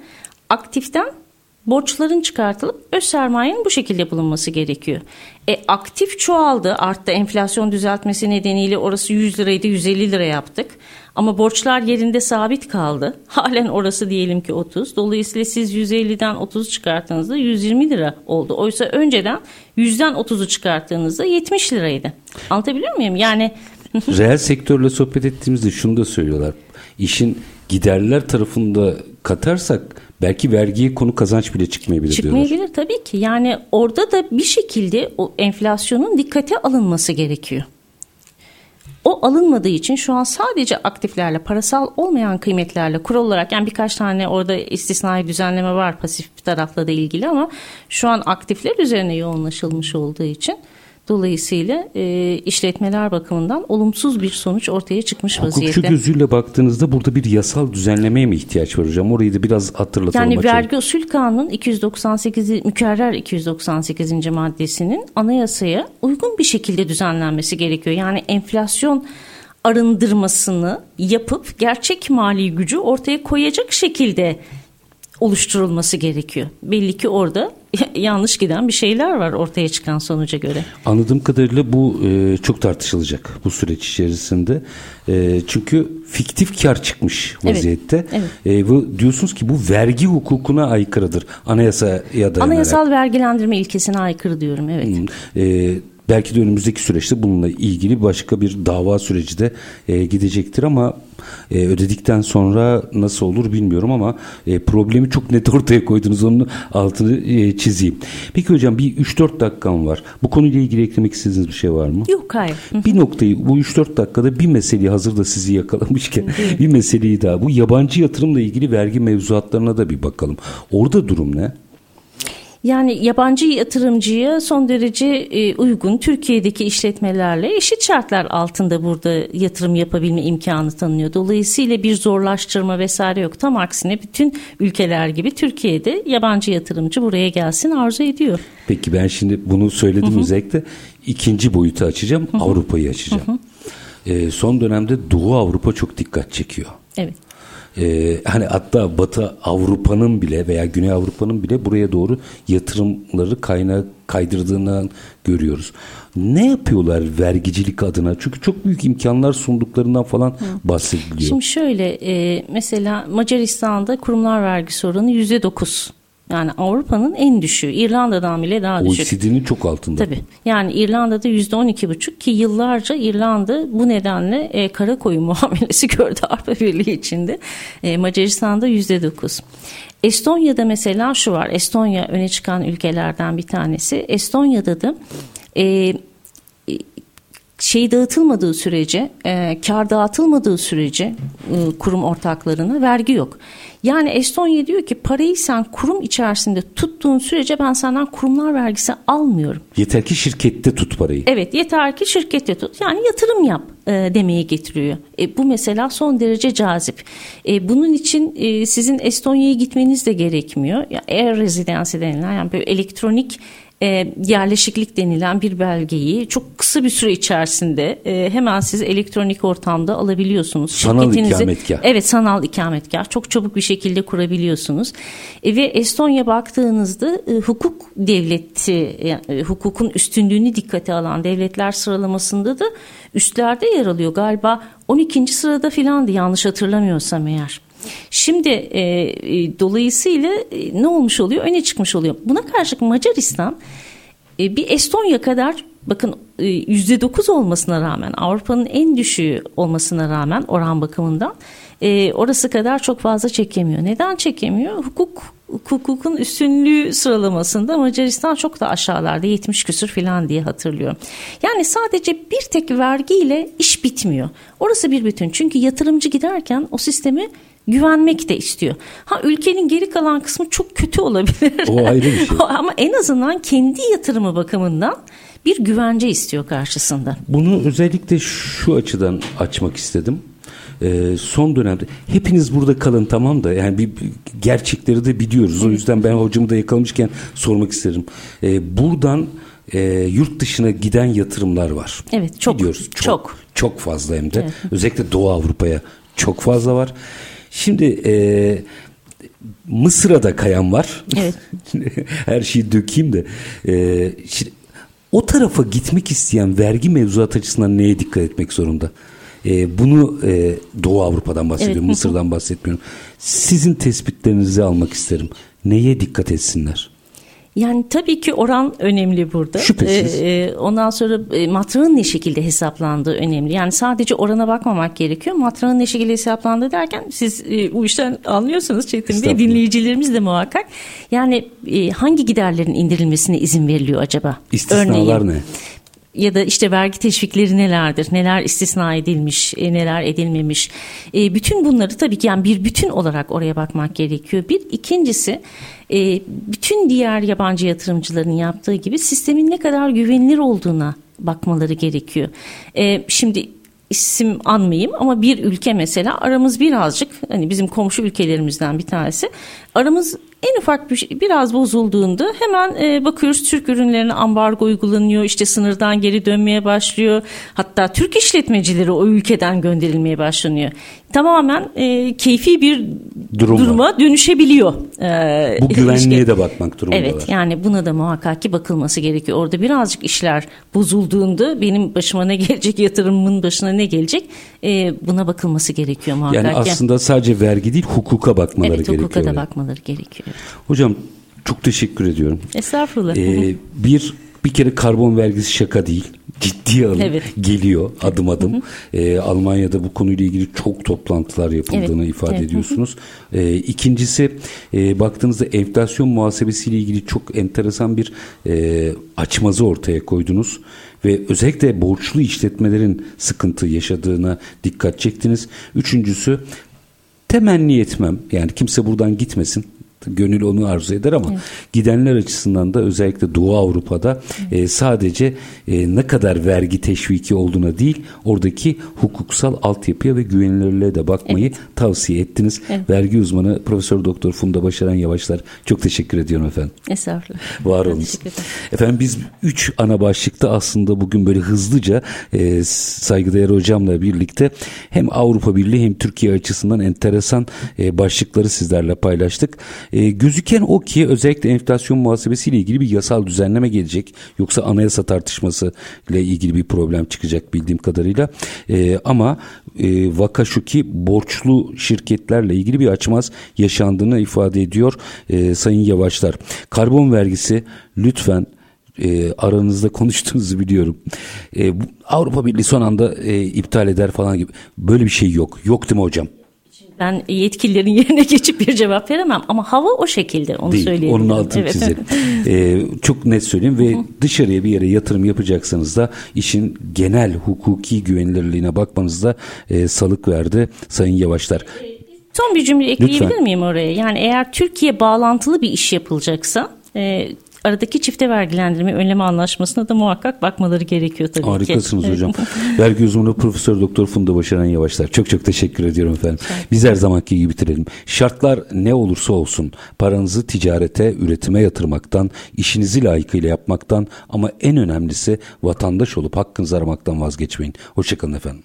aktiften borçların çıkartılıp öz sermayenin bu şekilde bulunması gerekiyor. E, aktif çoğaldı, arttı. Enflasyon düzeltmesi nedeniyle orası 100 liraydı, 150 lira yaptık. Ama borçlar yerinde sabit kaldı. Halen orası diyelim ki 30. Dolayısıyla siz 150'den 30 çıkarttığınızda 120 lira oldu. Oysa önceden 100'den 30'u çıkarttığınızda 70 liraydı. Anlatabiliyor muyum? Yani
reel sektörle sohbet ettiğimizde şunu da söylüyorlar. İşin giderler tarafında katarsak belki vergiye konu kazanç bile çıkmayabilir
Çıkmayabilir
diyorlar.
tabii ki. Yani orada da bir şekilde o enflasyonun dikkate alınması gerekiyor. O alınmadığı için şu an sadece aktiflerle, parasal olmayan kıymetlerle kural olarak yani birkaç tane orada istisnai düzenleme var pasif tarafla da ilgili ama şu an aktifler üzerine yoğunlaşılmış olduğu için Dolayısıyla e, işletmeler bakımından olumsuz bir sonuç ortaya çıkmış
Hukukçu
vaziyette.
Hukukçu gözüyle baktığınızda burada bir yasal düzenlemeye mi ihtiyaç var hocam? Orayı da biraz hatırlatalım.
Yani açalım. vergi usul kanunun 298 mükerrer 298. maddesinin anayasaya uygun bir şekilde düzenlenmesi gerekiyor. Yani enflasyon arındırmasını yapıp gerçek mali gücü ortaya koyacak şekilde oluşturulması gerekiyor. Belli ki orada yanlış giden bir şeyler var ortaya çıkan sonuca göre.
Anladığım kadarıyla bu e, çok tartışılacak bu süreç içerisinde. E, çünkü fiktif kar çıkmış vaziyette. Evet, evet. E, bu diyorsunuz ki bu vergi hukukuna aykırıdır. Anayasaya dayanarak.
Anayasal vergilendirme ilkesine aykırı diyorum evet. Hmm.
E, belki de önümüzdeki süreçte bununla ilgili başka bir dava süreci de e, gidecektir ama e, ödedikten sonra nasıl olur bilmiyorum ama e, problemi çok net ortaya koydunuz onun altını e, çizeyim. Peki hocam bir 3-4 dakikam var. Bu konuyla ilgili eklemek istediğiniz bir şey var mı?
Yok hayır.
Bir noktayı bu 3-4 dakikada bir meseleyi hazır da sizi yakalamışken bir meseleyi daha bu yabancı yatırımla ilgili vergi mevzuatlarına da bir bakalım. Orada durum ne?
Yani yabancı yatırımcıya son derece e, uygun Türkiye'deki işletmelerle eşit şartlar altında burada yatırım yapabilme imkanı tanınıyor. Dolayısıyla bir zorlaştırma vesaire yok. Tam aksine bütün ülkeler gibi Türkiye'de yabancı yatırımcı buraya gelsin arzu ediyor.
Peki ben şimdi bunu söyledim Hı-hı. özellikle ikinci boyutu açacağım. Avrupa'yı açacağım. Hı-hı. E, son dönemde Doğu Avrupa çok dikkat çekiyor.
Evet.
E, hani hatta Batı Avrupa'nın bile veya Güney Avrupa'nın bile buraya doğru yatırımları kaynağı kaydırdığını görüyoruz. Ne yapıyorlar vergicilik adına? Çünkü çok büyük imkanlar sunduklarından falan Hı. bahsediliyor.
Şimdi şöyle e, mesela Macaristan'da kurumlar vergisi oranı yüzde dokuz. Yani Avrupa'nın en düşüğü. İrlanda'dan bile daha düşük.
OECD'nin çok altında.
Tabii. Yani İrlanda'da yüzde on iki buçuk ki yıllarca İrlanda bu nedenle e, kara koyu muamelesi gördü Avrupa Birliği içinde. E, Macaristan'da yüzde dokuz. Estonya'da mesela şu var. Estonya öne çıkan ülkelerden bir tanesi. Estonya'da da e, şey dağıtılmadığı sürece, e, kar dağıtılmadığı sürece e, kurum ortaklarına vergi yok. Yani Estonya diyor ki parayı sen kurum içerisinde tuttuğun sürece ben senden kurumlar vergisi almıyorum.
Yeter ki şirkette tut parayı.
Evet yeter ki şirkette tut. Yani yatırım yap e, demeye getiriyor. E, bu mesela son derece cazip. E, bunun için e, sizin Estonya'ya gitmeniz de gerekmiyor. Ya, residency denilen yani böyle elektronik e, yerleşiklik denilen bir belgeyi çok kısa bir süre içerisinde e, hemen siz elektronik ortamda alabiliyorsunuz.
Sanal ikametgah.
Evet sanal ikametgah çok çabuk bir şekilde kurabiliyorsunuz. E, ve Estonya baktığınızda e, hukuk devleti yani, e, hukukun üstünlüğünü dikkate alan devletler sıralamasında da üstlerde yer alıyor. Galiba 12. sırada filandı yanlış hatırlamıyorsam eğer. Şimdi e, e, dolayısıyla e, ne olmuş oluyor? Öne çıkmış oluyor. Buna karşılık Macaristan e, bir Estonya kadar bakın e, yüzde dokuz olmasına rağmen Avrupa'nın en düşüğü olmasına rağmen oran bakımından e, orası kadar çok fazla çekemiyor. Neden çekemiyor? Hukuk hukukun üstünlüğü sıralamasında Macaristan çok da aşağılarda 70 küsür falan diye hatırlıyorum. Yani sadece bir tek vergiyle iş bitmiyor. Orası bir bütün. Çünkü yatırımcı giderken o sistemi güvenmek de istiyor. Ha ülkenin geri kalan kısmı çok kötü olabilir.
O ayrı bir şey.
Ama en azından kendi yatırımı bakımından bir güvence istiyor karşısında.
Bunu özellikle şu açıdan açmak istedim. Ee, son dönemde hepiniz burada kalın tamam da yani bir gerçekleri de biliyoruz. O yüzden ben hocamı da yakalamışken sormak isterim. Ee, buradan e, yurt dışına giden yatırımlar var.
Evet çok. Biliyoruz. Çok. Çok,
çok fazla hem de. Evet. Özellikle Doğu Avrupa'ya çok fazla var. Şimdi e, Mısır'a da kayan var.
Evet.
Her şeyi dökeyim de. E, şimdi, o tarafa gitmek isteyen vergi mevzuat açısından neye dikkat etmek zorunda? E, bunu e, Doğu Avrupa'dan bahsediyorum, evet. Mısır'dan bahsetmiyorum. Sizin tespitlerinizi almak isterim. Neye dikkat etsinler?
Yani tabii ki oran önemli burada.
Şüphesiz. Ee,
ondan sonra e, matrağın ne şekilde hesaplandığı önemli. Yani sadece orana bakmamak gerekiyor. Matrağın ne şekilde hesaplandığı derken siz e, bu işten anlıyorsunuz Çetin Bey. Dinleyicilerimiz de muhakkak. Yani e, hangi giderlerin indirilmesine izin veriliyor acaba?
İstisnalar Örneğin, ne?
Ya da işte vergi teşvikleri nelerdir, neler istisna edilmiş, e, neler edilmemiş. E, bütün bunları tabii ki yani bir bütün olarak oraya bakmak gerekiyor. Bir ikincisi e, bütün diğer yabancı yatırımcıların yaptığı gibi sistemin ne kadar güvenilir olduğuna bakmaları gerekiyor. Şimdi isim anmayayım ama bir ülke mesela aramız birazcık hani bizim komşu ülkelerimizden bir tanesi aramız en ufak bir şey, biraz bozulduğunda hemen e, bakıyoruz Türk ürünlerine ambargo uygulanıyor. işte sınırdan geri dönmeye başlıyor. Hatta Türk işletmecileri o ülkeden gönderilmeye başlanıyor. Tamamen e, keyfi bir Durum duruma var. dönüşebiliyor.
E, Bu güvenliğe ilişki. de bakmak durumundalar.
Evet yani buna da muhakkak ki bakılması gerekiyor. Orada birazcık işler bozulduğunda benim başıma ne gelecek yatırımımın başına ne gelecek e, buna bakılması gerekiyor muhakkak.
Yani aslında sadece vergi değil hukuka bakmaları evet, gerekiyor.
Evet hukuka da bakmaları gerekiyor.
Hocam çok teşekkür ediyorum.
Estağfurullah.
Ee, bir bir kere karbon vergisi şaka değil. Ciddi alım evet. geliyor adım adım. Ee, Almanya'da bu konuyla ilgili çok toplantılar yapıldığını evet. ifade evet. ediyorsunuz. Ee, ikincisi e, baktığınızda enflasyon muhasebesiyle ilgili çok enteresan bir e, açmazı ortaya koydunuz ve özellikle borçlu işletmelerin sıkıntı yaşadığına dikkat çektiniz. Üçüncüsü temenni etmem. Yani kimse buradan gitmesin Gönül onu arzu eder ama evet. gidenler açısından da özellikle Doğu Avrupa'da evet. e, sadece e, ne kadar vergi teşviki olduğuna değil oradaki hukuksal altyapıya ve güvenilirliğe de bakmayı evet. tavsiye ettiniz. Evet. Vergi uzmanı Profesör Doktor Funda Başaran Yavaşlar çok teşekkür ediyorum efendim.
Estağfurullah.
Var olun. Efendim biz üç ana başlıkta aslında bugün böyle hızlıca e, saygıdeğer hocamla birlikte hem Avrupa Birliği hem Türkiye açısından enteresan e, başlıkları sizlerle paylaştık. E, gözüken o ki özellikle enflasyon muhasebesiyle ilgili bir yasal düzenleme gelecek. Yoksa anayasa tartışması ile ilgili bir problem çıkacak bildiğim kadarıyla. E, ama e, vaka şu ki borçlu şirketlerle ilgili bir açmaz yaşandığını ifade ediyor e, Sayın Yavaşlar. Karbon vergisi lütfen e, aranızda konuştuğunuzu biliyorum. E, Avrupa Birliği son anda e, iptal eder falan gibi. Böyle bir şey yok. Yok değil mi hocam?
Ben yetkililerin yerine geçip bir cevap veremem ama hava o şekilde onu Değil, söyleyebilirim.
Onun altını evet. çizelim. ee, çok net söyleyeyim ve Hı-hı. dışarıya bir yere yatırım yapacaksanız da işin genel hukuki güvenilirliğine bakmanızda e, salık verdi Sayın Yavaşlar.
Son bir cümle ekleyebilir Lütfen. miyim oraya? Yani eğer Türkiye bağlantılı bir iş yapılacaksa e, aradaki çifte vergilendirme önleme anlaşmasına da muhakkak bakmaları gerekiyor tabii
Harikasınız ki. Harikasınız hocam. Vergi uzmanı Profesör Doktor Funda Başaran Yavaşlar. Çok çok teşekkür ediyorum efendim. Biz her zamanki gibi bitirelim. Şartlar ne olursa olsun paranızı ticarete, üretime yatırmaktan, işinizi layıkıyla yapmaktan ama en önemlisi vatandaş olup hakkınızı aramaktan vazgeçmeyin. Hoşçakalın efendim.